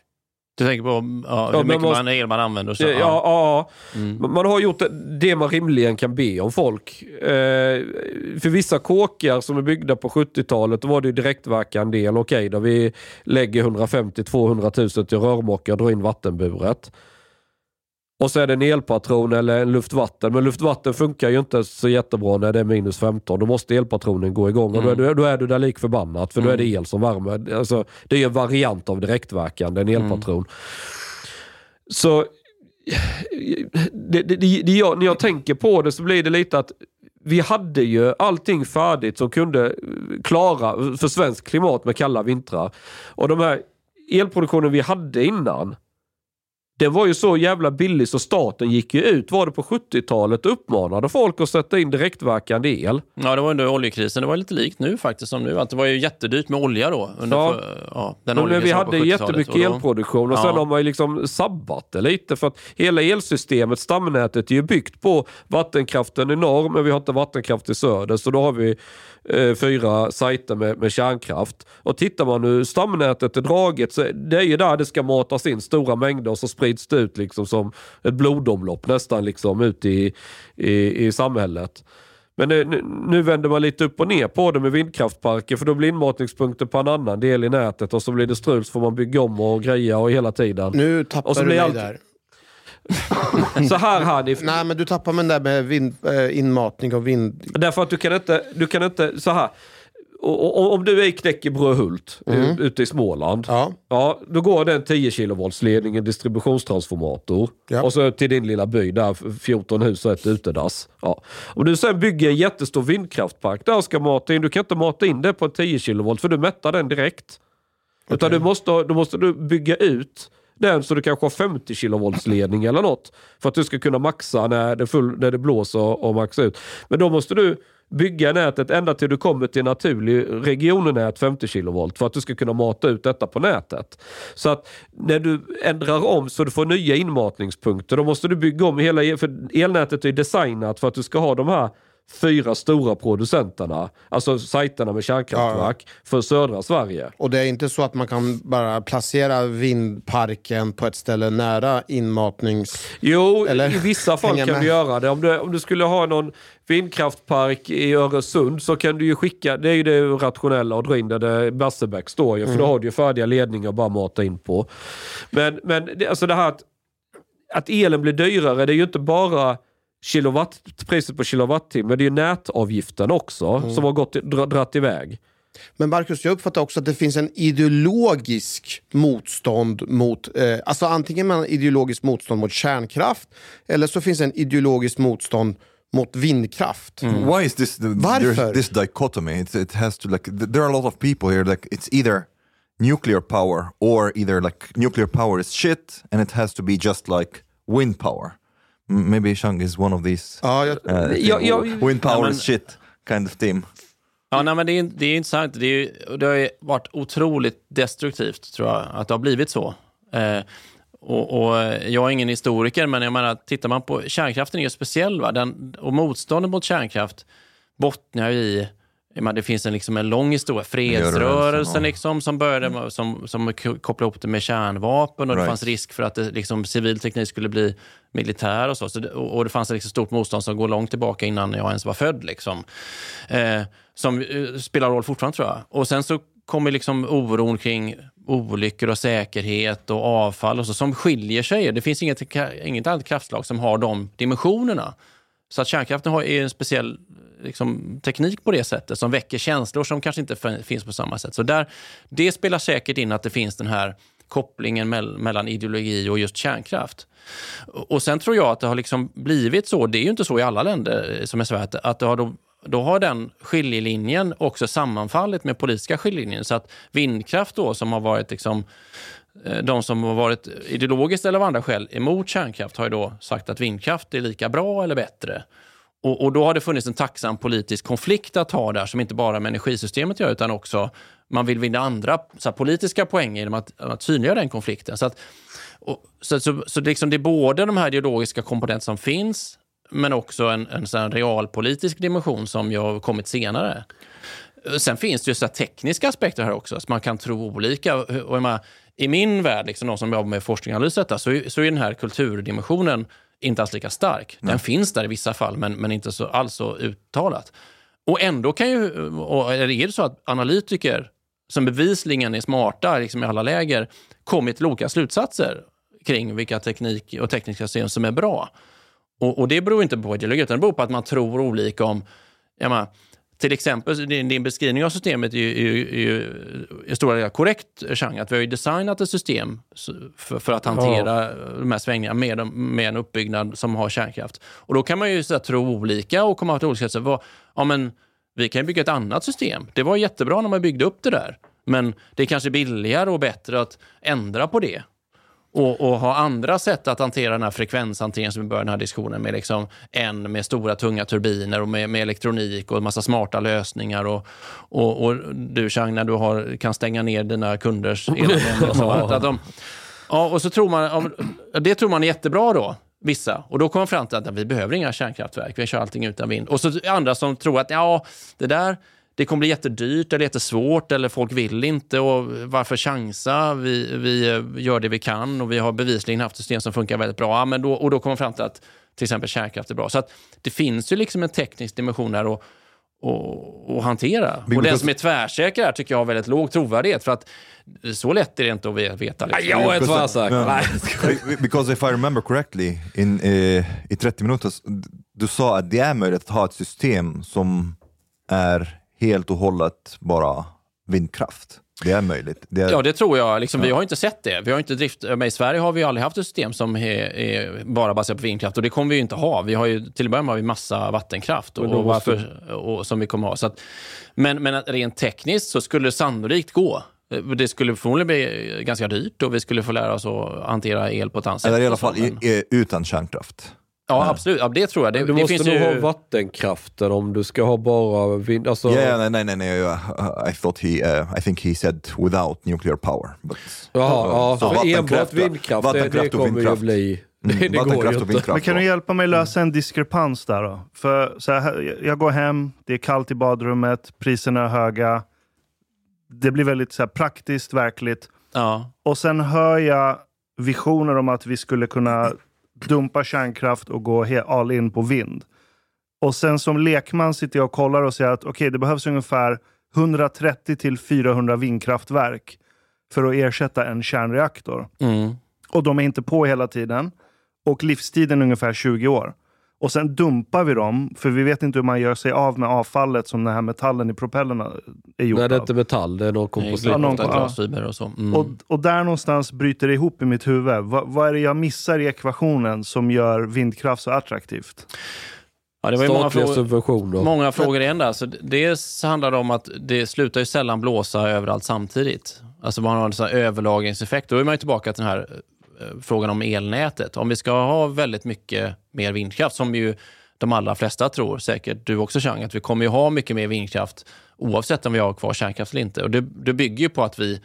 Du tänker på ja, hur ja, mycket man, el man använder? Så, ja, ja. ja. Mm. Man har gjort det man rimligen kan be om folk. Eh, för vissa kåkar som är byggda på 70-talet, då var det direktverkande el. Okej, okay, då vi lägger 150-200 000 till rörmokare och drar in vattenburet. Och så är det en elpatron eller en luftvatten. Men luftvatten funkar ju inte så jättebra när det är minus 15. Då måste elpatronen gå igång och mm. då, är du, då är du där lik förbannat. För mm. då är det mm. el som värmer. Alltså, det är en variant av direktverkande, en elpatron. Mm. Så det, det, det, jag, när jag tänker på det så blir det lite att vi hade ju allting färdigt som kunde klara för svensk klimat med kalla vintrar. Och de här elproduktionen vi hade innan den var ju så jävla billig så staten gick ju ut, var det på 70-talet, och uppmanade folk att sätta in direktverkande el. Ja, det var under oljekrisen. Det var lite likt nu faktiskt som nu. Att det var ju jättedyrt med olja då. Under Ja. för, ja, den Men vi hade 70-talet jättemycket och då- elproduktion och Ja. sen har man ju liksom sabbat det lite för att hela elsystemet, stamnätet är ju byggt på vattenkraften i norr men vi har inte vattenkraft i söder så då har vi eh, fyra sajter med, med kärnkraft. Och tittar man hur stamnätet är draget så det är ju där det ska matas in stora mängder och så sprids det ut liksom som ett blodomlopp nästan liksom ut i, i, i samhället. Men nu, nu, vänder man lite upp och ner på det med vindkraftparker för då blir inmatningspunkter på en annan del i nätet och så blir det strul så får man bygga om och greja och hela tiden. Nu tappar Och så du mig allt- där. (laughs) Så här Hanif, Nej, men du tappar mig där med vind, eh, inmatning och vind... därför att du kan inte, du kan inte, så här. Och, om du är i Knäckebröhult mm. ute i Småland. Ja. Ja, då går det en 10 kV-ledning, en distributionstransformator. Ja. Och så till din lilla by där, 14 hus och ett utedass. Ja. Om du sen bygger en jättestor vindkraftpark där ska mata in, du kan inte mata in det på en 10 kV för du mättar den direkt. Utan du måste, då måste du bygga ut den så du kanske har 50 kV-ledning eller något. För att du ska kunna maxa när det, full, när det blåser och maxa ut. Men då måste du bygga nätet ända till du kommer till naturlig regionnät 50 kV för att du ska kunna mata ut detta på nätet. Så att när du ändrar om så du får nya inmatningspunkter då måste du bygga om hela för elnätet är designat för att du ska ha de här fyra stora producenterna, alltså sajterna med kärnkraftverk för södra Sverige. Och det är inte så att man kan bara placera vindparken på ett ställe nära inmatnings... Jo, Eller i vissa fall kan med. du göra det. Om du, om du skulle ha någon vindkraftpark i Öresund så kan du ju skicka, det är ju det rationella, och dra in där det Barsebäck står ju, för Mm. då har du ju färdiga ledningar att bara mata in på. Men, men alltså det här att, att elen blir dyrare, det är ju inte bara kilowatt, priset på kilowattimme, det är ju nätavgiften också Mm. som har gått, dra, dratt iväg. Men Marcus, jag uppfattar också att det finns en ideologisk motstånd mot... Eh, alltså antingen man har ideologiskt motstånd mot kärnkraft eller så finns det en ideologiskt motstånd mot vindkraft. Why is this the, Varför? this dichotomy? It's, it has to like th- there are a lot of people here like it's either nuclear power or either like nuclear power is shit and it has to be just like wind power. Maybe Shang is one of these. Ja, jag, Uh, thing, Ja, ja, wind power ja, men- shit kind of team. Ja, nej, men det, är, det är intressant. Det, är, det har ju varit otroligt destruktivt, tror jag, att det har blivit så. Eh, och, och Jag är ingen historiker, men jag menar, tittar man på kärnkraften är ju speciell. Va? Den, och motståndet mot kärnkraft bottnar ju i menar, det finns en, liksom en lång historia. Miljörörelsen, Fredsrörelsen liksom, som började med, som, som kopplade ihop det med kärnvapen och det Right. fanns risk för att det, liksom, civil teknik skulle bli militär och så. så det, och, och det fanns ett liksom stort motstånd som går långt tillbaka innan jag ens var född. Liksom. Eh, som eh, spelar roll fortfarande tror jag. Och sen så kommer liksom oron kring olyckor och säkerhet och avfall och så, som skiljer sig. Det finns inget, inget annat kraftslag som har de dimensionerna. Så att kärnkraften har är en speciell liksom, teknik på det sättet som väcker känslor som kanske inte finns på samma sätt. Så där, det spelar säkert in att det finns den här kopplingen mell- mellan ideologi och just kärnkraft. Och sen tror jag att det har liksom blivit så, det är ju inte så i alla länder eh, som är Sverige, att- det har då, då har den skiljelinjen också sammanfallit med politiska skiljelinjen. Så att vindkraft då, som har varit liksom, eh, de som har varit ideologiskt eller av andra skäl emot kärnkraft har ju då sagt att vindkraft är lika bra eller bättre. Och, och då har det funnits en tacksam politisk konflikt att ha där som inte bara med energisystemet gör utan också man vill vinna andra så här, politiska poäng genom att, att synliggöra den konflikten. Så, att, och, så, så, så det, liksom, det är både de här ideologiska komponenter som finns men också en, en sån här realpolitisk dimension som ju har kommit senare. Sen finns det ju så här tekniska aspekter här också, så man kan tro olika. Och I min värld, liksom de som jobbar med forskning och analys, detta, så, så är den här kulturdimensionen inte alls lika stark. Den finns där i vissa fall, men, men inte så alls så uttalat. Och ändå kan ju, och är det så att analytiker som bevisligen är smarta liksom i alla läger, kommit till olika slutsatser kring vilka teknik och tekniska system som är bra. Och, och det beror inte på ideologi, utan det beror på att man tror olika om... Jag menar, till exempel, din, din beskrivning av systemet är ju, är ju, i stora delar korrekt, Chang, att vi har ju designat ett system för, för att hantera de här svängningarna med, med en uppbyggnad som har kärnkraft. Och då kan man ju så här, tro olika och komma till olika. Vad- Ja, men vi kan ju bygga ett annat system. Det var jättebra när man byggde upp det där. Men det är kanske billigare och bättre att ändra på det. Och, och ha andra sätt att hantera den här frekvenshanteringen som vi började den här diskussionen med. Liksom en med stora tunga turbiner och med, med elektronik och en massa smarta lösningar. Och, och, och du Chang, när du har, kan stänga ner dina kunders (laughs) elanvändning. och så, att, att de, ja, och så tror man, det tror man är jättebra då. Vissa. Och då kommer man fram till att vi behöver inga kärnkraftverk, vi kör allting utan vind. Och så andra som tror att ja, det där det kommer bli jättedyrt eller jättesvårt eller folk vill inte och varför chansa? Vi, vi gör det vi kan och vi har bevisligen haft system som funkar väldigt bra. Men då, och då kommer man fram till att till exempel kärnkraft är bra. Så att det finns ju liksom en teknisk dimension här och, och, och hantera. Och den som är tvärsäker här tycker jag har väldigt låg trovärdighet. För att så lätt är det inte att veta. Liksom. Jag är tvärsäker. Be- Because if I remember correctly, in, eh, i 30 minuter, du sa att det är möjligt att ha ett system som är helt och hållet bara vindkraft. Det är möjligt. Det är, Ja, det tror jag. Liksom, Vi har inte sett det. Vi har inte drift... I Sverige har vi aldrig haft ett system som är, är bara baserat på vindkraft och det kommer vi ju inte ha. Vi har ju, till att börja med har vi massa vattenkraft och, måste- varför, och, som vi kommer ha. Så att, men, men rent tekniskt så skulle det sannolikt gå. Det skulle förmodligen bli ganska dyrt och vi skulle få lära oss att hantera el på ett annat sätt. eller i alla fall men- i, eh, utan kärnkraft. Ja, absolut. Ja, det tror jag. Det, Du det måste finns nog ju... ha vattenkraften om du ska ha bara vind. Alltså, Yeah, nej, nej, nej, nej. I thought he, uh, I think he said without nuclear power. But, Jaha, ja, Så vattenkraft, enbart ja. vindkraft, det, det Vattenkraft och kommer ju vindkraft. bli... Mm, Det, (laughs) det går vattenkraft ju och inte. Men kan du hjälpa mig lösa en diskrepans där då? För så här, jag går hem, det är kallt i badrummet, priserna är höga. Det blir väldigt så här, praktiskt, verkligt. Ja. Och sen hör jag visioner om att vi skulle kunna dumpa kärnkraft och gå all in på vind. Och sen som lekman sitter jag och kollar och säger att okej, det behövs ungefär 130 till 400 vindkraftverk för att ersätta en kärnreaktor. Mm. Och de är inte på hela tiden. Och livstiden är ungefär 20 år. Och sen dumpar vi dem, för vi vet inte hur man gör sig av med avfallet som den här metallen i propellerna är gjord Nej, det är av. inte metall, det är någon komposit. Ja, någon- glasfiber och så. Mm. Och, och där någonstans bryter det ihop i mitt huvud. Va, vad är det jag missar i ekvationen som gör vindkraft så attraktivt? ja, det var ju många frågor. Många frågor igen där. Så dels handlar det om att det slutar ju sällan blåsa överallt samtidigt. Alltså man har en sån här överlagringseffekt. Då är man ju tillbaka till den här frågan om elnätet. Om vi ska ha väldigt mycket mer vindkraft, som ju de allra flesta tror, säkert du också Chang, att vi kommer ju ha mycket mer vindkraft oavsett om vi har kvar kärnkraft eller inte. Och det, det bygger ju på att vi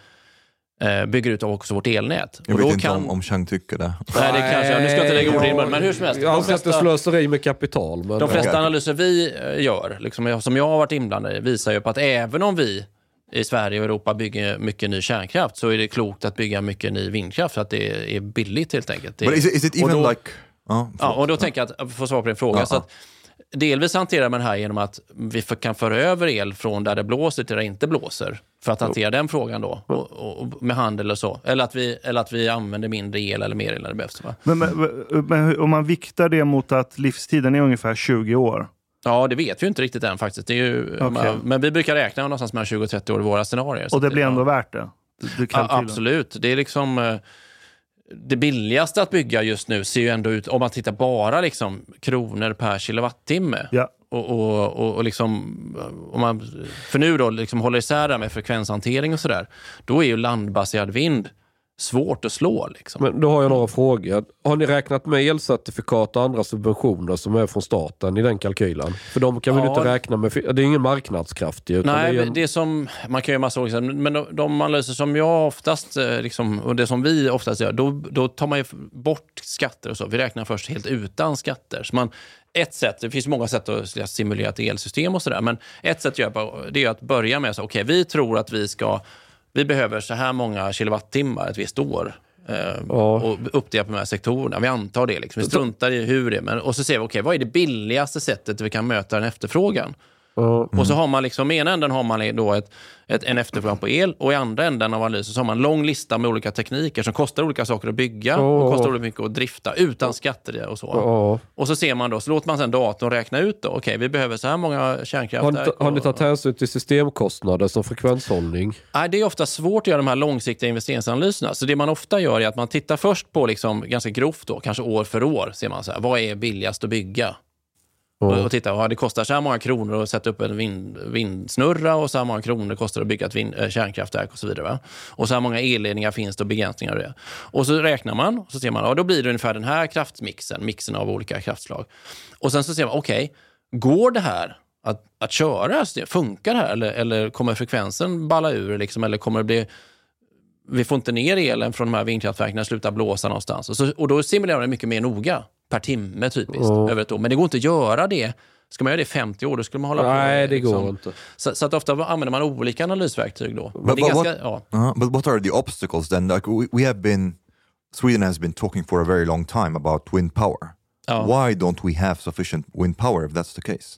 eh, bygger ut också vårt elnät. Jag och vet då inte kan... om, om Chang tycker det. Nej, det kanske, nu ska jag inte lägga ord i din mun, men hur som helst. Jag de anser att det slöseri med kapital. Men, de flesta analyser vi eh, gör, liksom, som jag har varit inblandad i, visar ju på att även om vi i Sverige och Europa bygger mycket ny kärnkraft så är det klokt att bygga mycket ny vindkraft för att det är billigt helt enkelt. Det, is it, is it och even då- like... Ja, och då tänker jag att, för att svara på din fråga, Ja, så att delvis hanterar man det här genom att vi för, kan föra över el från där det blåser till där det inte blåser för att hantera den frågan då, och, och, och med handel och så. Eller att, vi, eller att vi använder mindre el eller mer el när det behövs. Va? Men, men, men om man viktar det mot att livstiden är ungefär 20 år. Ja, det vet vi ju inte riktigt än faktiskt. Det är ju, Okej. Men vi brukar räkna någonstans mellan 20 och 30 år i våra scenarier. Och det blir ändå värt det. Du Ja, absolut. Det är liksom... eh, Det billigaste att bygga just nu ser ju ändå ut, om man tittar bara liksom kronor per kilowattimme. Ja. Och, och, och, och liksom, om man, för nu då, liksom håller isär det här med frekvenshantering och sådär, då är ju landbaserad vind svårt att slå. Liksom. men då har jag några frågor. Har ni räknat med elcertifikat och andra subventioner som är från staten i den kalkylen? För de kan vi ju Ja. inte räkna med. Det är ingen marknadskraft ju. Nej, det är en- det är som, man kan göra massa olika, men de, de analyser som jag oftast, eh, liksom, och det som vi oftast gör, då, då tar man ju bort skatter och så. Vi räknar först helt utan skatter. Så man, ett sätt, det finns många sätt att simulera ett elsystem och sådär, men ett sätt att göra det är att börja med så, okej, vi tror att vi ska, vi behöver så här många kilowattimmar ett visst år. Eh, Ja. och uppdelat på de här sektorerna. Vi antar det. Liksom. Vi struntar i hur det är. Men, och så ser vi, okej, vad är det billigaste sättet vi kan möta den efterfrågan? Ja. Och så har man liksom, i ena änden har man då ett, ett, en efterfrågan på el och i andra änden av analysen så har man en lång lista med olika tekniker som kostar olika saker att bygga och Ja. kostar olika mycket att drifta utan skatter och så. Ja. Och så ser man då, så låter man sen datorn räkna ut då, okej, vi behöver så här många Har, kärnkraftverk. ta- har ni och- tagit hänsyn till systemkostnader som frekvenshållning? Nej, det är ofta svårt att göra de här långsiktiga investeringsanalyserna. Så det man ofta gör är att man tittar först på, liksom, ganska grovt då, kanske år för år, ser man så här, vad är billigast att bygga? Och, och titta, ja, det kostar så här många kronor att sätta upp en vind, vindsnurra och så här många kronor kostar det att bygga ett vind, eh, kärnkraftverk och så vidare. Va? Och så här många elledningar finns det och begränsningar av det. Och så räknar man och så ser man, ja, då blir det ungefär den här kraftmixen, mixen av olika kraftslag. Och sen så ser man, okej, okay, går det här att, att köra? Funkar det här? Eller, eller kommer frekvensen balla ur? Liksom, eller kommer det bli vi får inte ner elen från de här vindkraftverken det slutar blåsa någonstans. Och, så, och då simulerar det mycket mer noga, per timme typiskt, Ja. över ett år. Men det går inte att göra det. Ska man göra det i 50 år, då skulle man hålla på. Nej, det liksom. går inte. Så, så att ofta använder man olika analysverktyg då. Men But, det är but, ganska, what, ja. uh, but what are the obstacles then? Like we, we have been, Sweden has been talking for a very long time about wind power. Ja. Why don't we have sufficient wind power if that's the case?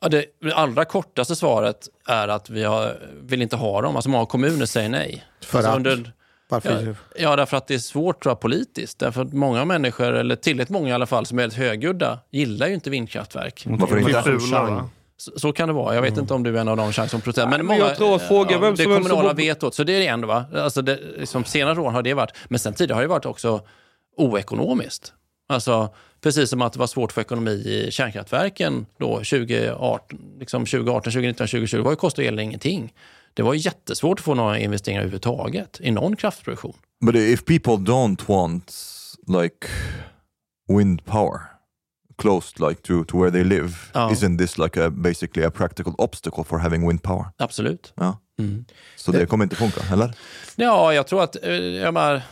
Ja, det, det allra kortaste svaret är att vi har, vill inte ha dem. Alltså många kommuner säger nej. För alltså att? Varför? Ja, ja, därför att det är svårt tror jag, politiskt. Därför att många människor, eller tillräckligt många i alla fall, som är väldigt högljudda, gillar ju inte vindkraftverk. Varför inte? Fula, va? Så, så kan det vara. Jag vet inte om du är en av de som protesterar. Men, men många, jag tror att fråga ja, vem Det som helst kommunala som- vetot, så det är det ändå. Va? Alltså det, liksom, senare år har det varit, men sen tidigare har det varit också oekonomiskt. Alltså, precis som att det var svårt för ekonomi i kärnkraftverken då 2018, liksom 2018 2019, 2020. Det var ju kostade elen ingenting. Det var jättesvårt att få några investeringar överhuvudtaget i någon kraftproduktion. But if people don't want like wind power close like to, to where they live, Ja. isn't this like a basically a practical obstacle for having wind power? Absolut. Ja. Mm. Så det kommer inte funka, eller? Ja, jag tror att, eh, jag menar,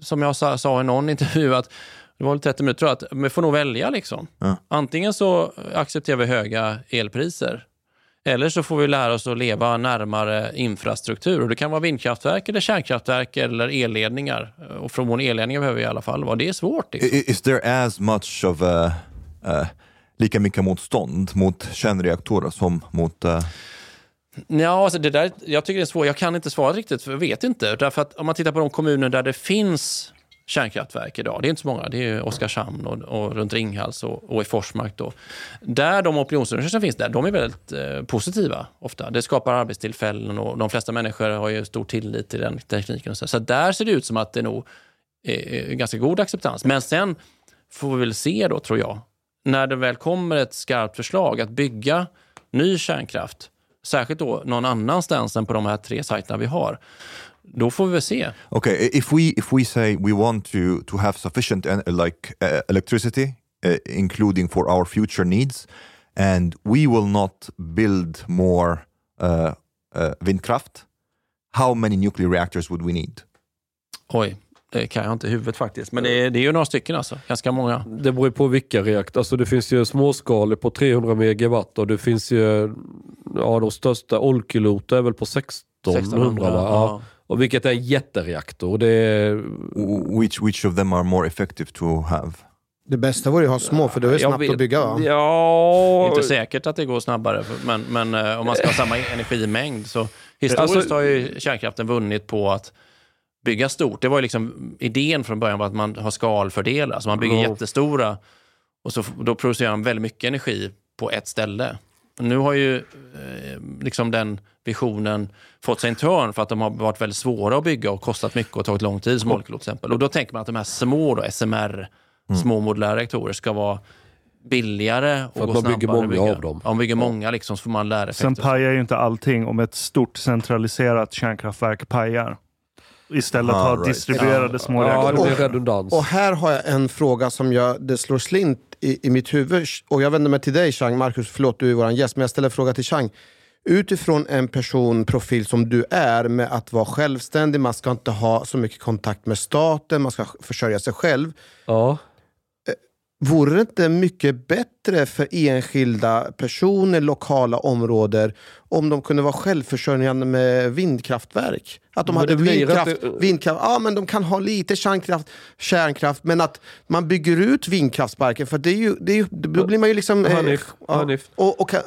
som jag sa, sa i någon intervju, att det var väl 30 minuter, tror jag, att vi får nog välja. Liksom. Ja. Antingen så accepterar vi höga elpriser, eller så får vi lära oss att leva närmare infrastruktur. Och det kan vara vindkraftverk, eller kärnkraftverk eller elledningar. Och från elledningar behöver vi i alla fall vara. Det är svårt. Liksom. Is there as much of a, uh, lika mycket motstånd mot kärnreaktorer som mot... Uh, Ja, alltså det där, jag tycker det är svårt. Jag kan inte svara riktigt, för jag vet inte. Därför att om man tittar på de kommuner där det finns kärnkraftverk idag, det är inte så många, det är Oskarshamn och, och runt Ringhals och, och i Forsmark. Då. Där de opinionsundersökningar som finns där, de är väldigt eh, positiva ofta. Det skapar arbetstillfällen och de flesta människor har ju stor tillit till den tekniken. Och så. så där ser det ut som att det nog är, är ganska god acceptans. Men sen får vi väl se då, tror jag, när det väl kommer ett skarpt förslag att bygga ny kärnkraft, särskilt då någon annanstans än på de här tre sajterna vi har, då får vi väl se. okay, if we if we say we want to to have sufficient en- like uh, electricity, uh, including for our future needs, and we will not build more uh, uh, vindkraft, how many nuclear reactors would we need? Oj, det kan jag inte i huvudet faktiskt. Men det är, det är ju några stycken alltså, ganska många. Det beror på vilka reaktorer. Alltså det finns ju småskalig på 300 megawatt och det finns ju, ja de största, Olkiluoto är väl på 1600 va? Ja. Och vilket är en jättereaktor. Det är, Which which of them are more effective to have? Det bästa vore ju att ha små, för det är Jag snabbt vet- att bygga va? Det Ja, är inte säkert att det går snabbare, men, men eh, om man ska ha samma (laughs) energimängd så historiskt Alltså- har ju kärnkraften vunnit på att bygga stort. Det var ju liksom idén från början var att man har skalfördelar, så man bygger Ja. jättestora och så, då producerar man väldigt mycket energi på ett ställe. Nu har ju eh, liksom den visionen fått sig en törn för att de har varit väldigt svåra att bygga och kostat mycket och tagit lång tid som Olkiluoto till exempel. Och då tänker man att de här små då, SMR, små modulära reaktorer ska vara billigare och För att gå man snabbare bygger många bygga. av dem. Ja, man bygger många liksom, så får man lära Sen pajar ju inte allting om ett stort centraliserat kärnkraftverk pajar. Istället Ah, ha right. distribuerade små ja, reaktorer. redundans. Och här har jag en fråga som jag, det slår slint i, i mitt huvud. Och jag vänder mig till dig Chang, Marcus, förlåt du är vår gäst, men jag ställer en fråga till Chang. Utifrån en personprofil som du är med att vara självständig, man ska inte ha så mycket kontakt med staten, man ska försörja sig själv. Ja. Vore det inte mycket bättre för enskilda personer, lokala områden, om de kunde vara självförsörjande med vindkraftverk? Att de Men hade det vindkraft, inte- vindkraft, ja men de kan ha lite kärnkraft, kärnkraft, men att man bygger ut vindkraftsparken, för det är ju, det är ju, då blir man ju liksom... eh, Hanif, ja, Hanif. och, och kan-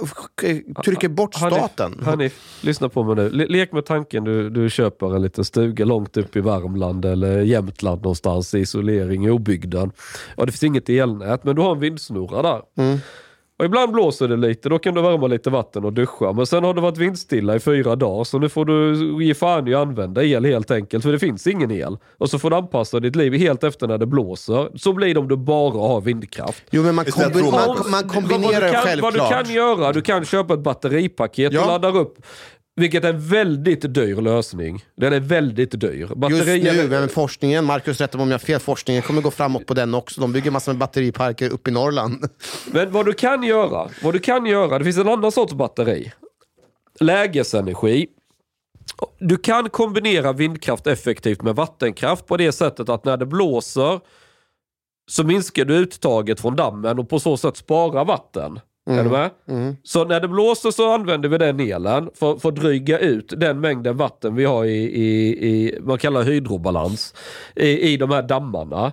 eh, trycker bort staten. Hanif, lyssna på mig nu. Le- Lek med tanken du, du köper en liten stuga långt upp i Värmland eller Jämtland någonstans i isolering i obygden. Ja, det finns inget elnät, men du har en vindsnurra där. Mm. Och ibland blåser det lite, då kan du värma lite vatten och duscha. Men sen har det varit vindstilla i fyra dagar, så nu får du ge fan i att använda el helt enkelt. För det finns ingen el. Och så får du anpassa ditt liv helt efter när det blåser. Så blir det om du bara har vindkraft. Jo, men man, kombi- man, man Vad- kombinerar vad du kan, självklart. Vad du kan göra, du kan köpa ett batteripaket Ja. och laddar upp. Vilket är en väldigt dyr lösning. Den är väldigt dyr. Just Batterier- nu, men forskningen, Marcus rättar mig om jag har fel, forskningen kommer gå framåt på den också. De bygger massor med batteriparker uppe i Norrland. (laughs) Men vad du kan göra, vad du kan göra, det finns en annan sorts batteri. Lägesenergi. Du kan kombinera vindkraft effektivt med vattenkraft på det sättet att när det blåser så minskar du uttaget från dammen och på så sätt sparar vatten. Är du med? Så när det blåser så använder vi den elen för, för att dryga ut den mängden vatten vi har i, i, i man kallar hydrobalans, i, i de här dammarna.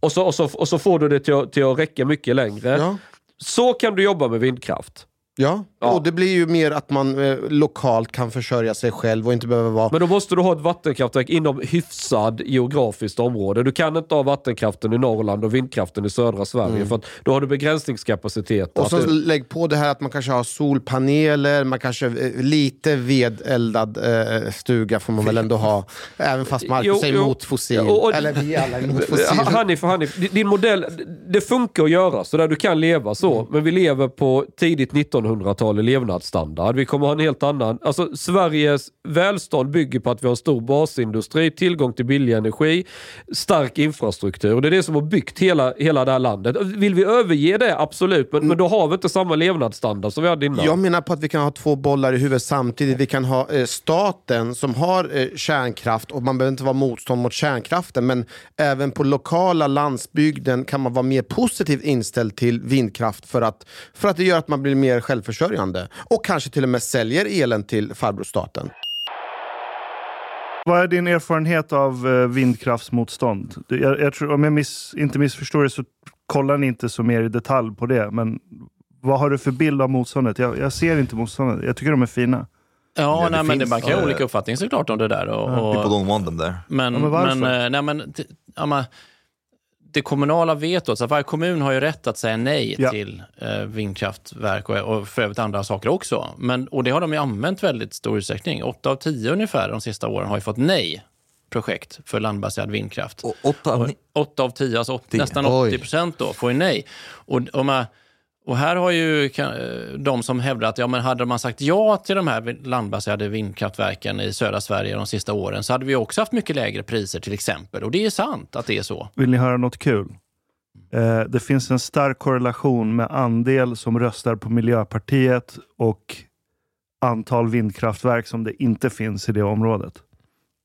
Och så, och så, och så får du det till, att- till att räcka mycket längre. Ja. Så kan du jobba med vindkraft. Ja. Ja. och det blir ju mer att man eh, lokalt kan försörja sig själv och inte behöver vara... Men då måste du ha ett vattenkraftverk inom hyfsad geografiskt område. Du kan inte ha vattenkraften i Norrland och vindkraften i södra Sverige för att då har du begränsningskapacitet. Mm. Och så du- lägg på det här att man kanske har solpaneler, man kanske eh, lite vedeldad eh, stuga får man väl ändå ha. Även fast Marcus Jo, är emot fossil. Ja, och- och- Eller vi alla är emot fossil. Ha- Hanif, Hanif, di- din modell, det funkar att göra så där du kan leva så. Mm. Men vi lever på tidigt 1800-tal i levnadsstandard. Vi kommer ha en helt annan... Alltså Sveriges välstånd bygger på att vi har en stor basindustri, tillgång till billig energi, stark infrastruktur. Det är det som har byggt hela, hela det här landet. Vill vi överge det? Absolut. Men, men då har vi inte samma levnadsstandard som vi hade innan. Jag menar på att vi kan ha två bollar i huvudet samtidigt. Vi kan ha eh, staten som har eh, kärnkraft och man behöver inte vara motstånd mot kärnkraften men även på lokala landsbygden kan man vara mer positivt inställd till vindkraft för att, för att det gör att man blir mer självförsörjande och kanske till och med säljer elen till farbror staten. Vad är din erfarenhet av eh, vindkraftsmotstånd? Jag, jag tror, om jag miss, inte missförstår det så kollar ni inte så mer i detalj på det. Men vad har du för bild av motståndet? Jag, jag ser inte motståndet. Jag tycker de är fina. Ja, Ja, det nej, men det, man kan ha eh, olika uppfattning såklart om det där. Och, och, don't want them there. men, Ja, men varför? men, eh, nej, men, ja, men, det kommunala vetot, så att varje kommun har ju rätt att säga nej Ja. till eh, vindkraftverk och, och för övrigt andra saker också. Men, och det har de ju använt väldigt stor utsträckning. Åtta av tio ungefär de sista åren har ju fått nej projekt för landbaserad vindkraft. Och åtta, Och åtta av tio, alltså åt, nästan Oj. 80 procent då, får ju nej. Och, och, man, och här har ju eh, de som hävdar att ja, men hade man sagt ja till de här landbaserade vindkraftverken i södra Sverige de sista åren så hade vi också haft mycket lägre priser till exempel. Och det är sant att det är så. Vill ni höra något kul? Eh, det finns en stark korrelation med andel som röstar på Miljöpartiet och antal vindkraftverk som det inte finns i det området.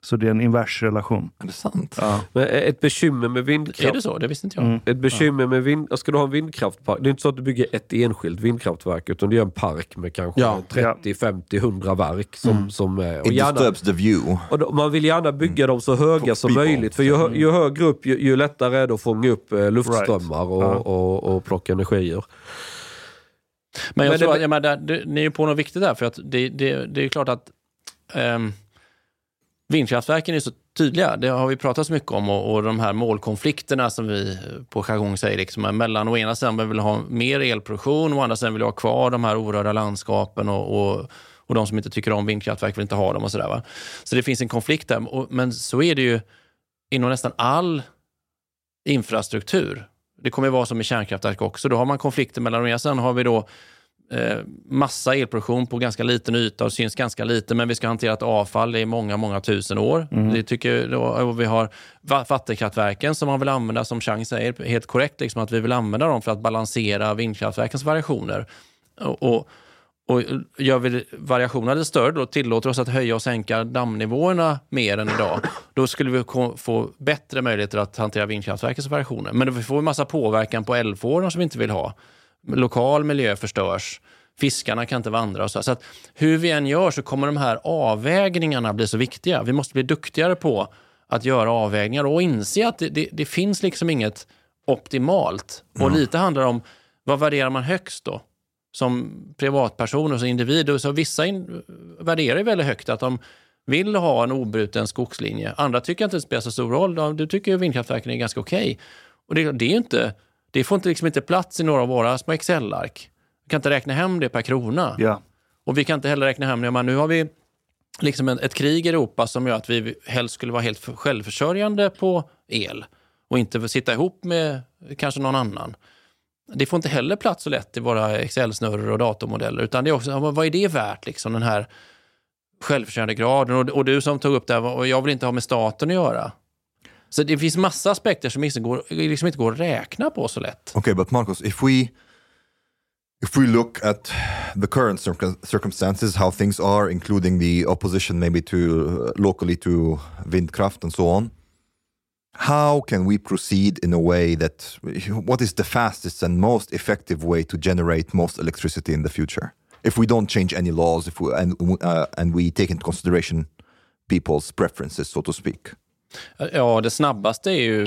Så det är en invers relation. är det sant? Ja. Men ett bekymmer med vindkraft... Är det så? Det visste inte jag. Mm. Ett bekymmer med vind... Ska du ha en vindkraftpark? Det är inte så att du bygger ett enskilt vindkraftverk utan du gör en park med kanske Ja. 30, 50, 100 verk. Som, som, är- och It gärna, disturbs the view. och då, man vill gärna bygga dem så höga For som people. möjligt. För ju, hö- ju högre upp ju, ju lättare är det att fånga upp eh, luftströmmar och, Ja. och, och plocka energier. Men jag Men tror det- att, jag menar, det, ni är ju på något viktigt där, för att det, det, det är klart att ehm, vindkraftverken är så tydliga. Det har vi pratat så mycket om och, och de här målkonflikterna som vi på jargong säger, liksom, är mellan å ena sidan vi vill ha mer elproduktion och å andra sidan vill vi ha kvar de här orörda landskapen och, och, och de som inte tycker om vindkraftverk vill inte ha dem och sådär. Va? Så det finns en konflikt där. Och, men så är det ju inom nästan all infrastruktur. Det kommer att vara som i kärnkraftverk också. Då har man konflikter mellan, å ena sidan har vi då eh, massa elproduktion på ganska liten yta och syns ganska lite, men vi ska hantera ett avfall i många, många tusen år. Det tycker då, och vi har va- vattenkraftverken som man vill använda, som Chang säger, helt korrekt, liksom att vi vill använda dem för att balansera vindkraftverkens variationer. Och, och, och gör vi variationerna lite större, då tillåter oss att höja och sänka dammnivåerna mer än idag, då skulle vi få bättre möjligheter att hantera vindkraftverkens variationer. Men vi får en massa påverkan på älvfårorna som vi inte vill ha. Lokal miljö förstörs. Fiskarna kan inte vandra och så. så att hur vi än gör så kommer de här avvägningarna bli så viktiga. Vi måste bli duktigare på att göra avvägningar och inse att det, det, det finns liksom inget optimalt. Och lite handlar om vad värderar man högst då? Som privatperson och som individ. Så vissa in, värderar väldigt högt att de vill ha en obruten skogslinje. Andra tycker inte det spelar så stor roll. Du tycker vindkraftverken är ganska okej. Och det, det är ju inte, det får inte, liksom inte plats i några av våra små Excel-ark. Vi kan inte räkna hem det per krona. Ja. Och vi kan inte heller räkna hem det. Men nu har vi liksom ett krig i Europa som gör att vi helst skulle vara helt för- självförsörjande på el och inte sitta ihop med kanske någon annan. Det får inte heller plats så lätt i våra Excel-snurror och datormodeller. Utan det är också, vad är det värt, liksom, den här självförsörjandegraden? Och, och du som tog upp det här, och jag vill inte ha med staten att göra. Så det finns massa aspekter som inte går, liksom inte går att räkna på så lätt. Okej, Okay, but Marcus, if we if we look at the current circumstances, how things are, including the opposition maybe to uh, locally to Windkraft and so on, how can we proceed in a way that what is the fastest and most effective way to generate most electricity in the future? If we don't change any laws, if we and uh, and we take into consideration people's preferences, so to speak. Ja, det snabbaste är ju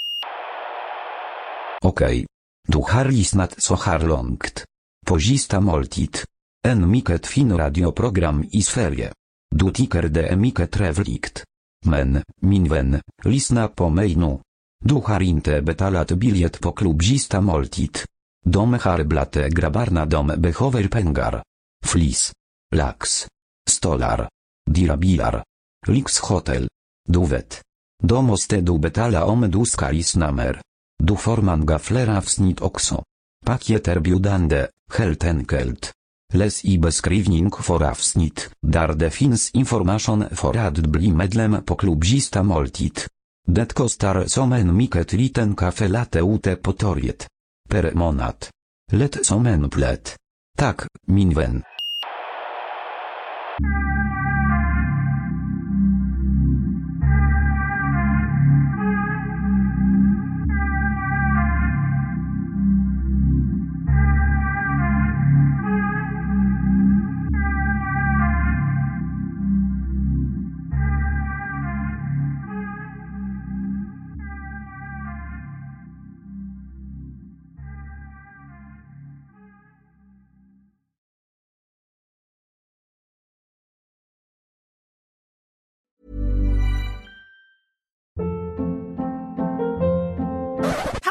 Okej. Du har lyssnat så här långt. På måltid. En mycket fin radioprogram i Sverige. Du tycker det är mycket trevligt. Men, min vän, lyssna på mig nu. Du har inte betalat biljett på klubbzista måltid. De har blate grabbarna de behöver pengar. Flis. Lax. Stolar. Dyra bilar. Lyxhotel. Du vet. Då måste du betala om du ska lyssna mer. Du får många fler avsnitt också. Paket erbjudande, helt enkelt. Läs i beskrivning för avsnitt, där det finns information för att bli medlem på klubbista måltid. Det kostar som en mycket liten kaffe latte ute på torget. Per månad. Lätt som en plätt. Tack, min vän.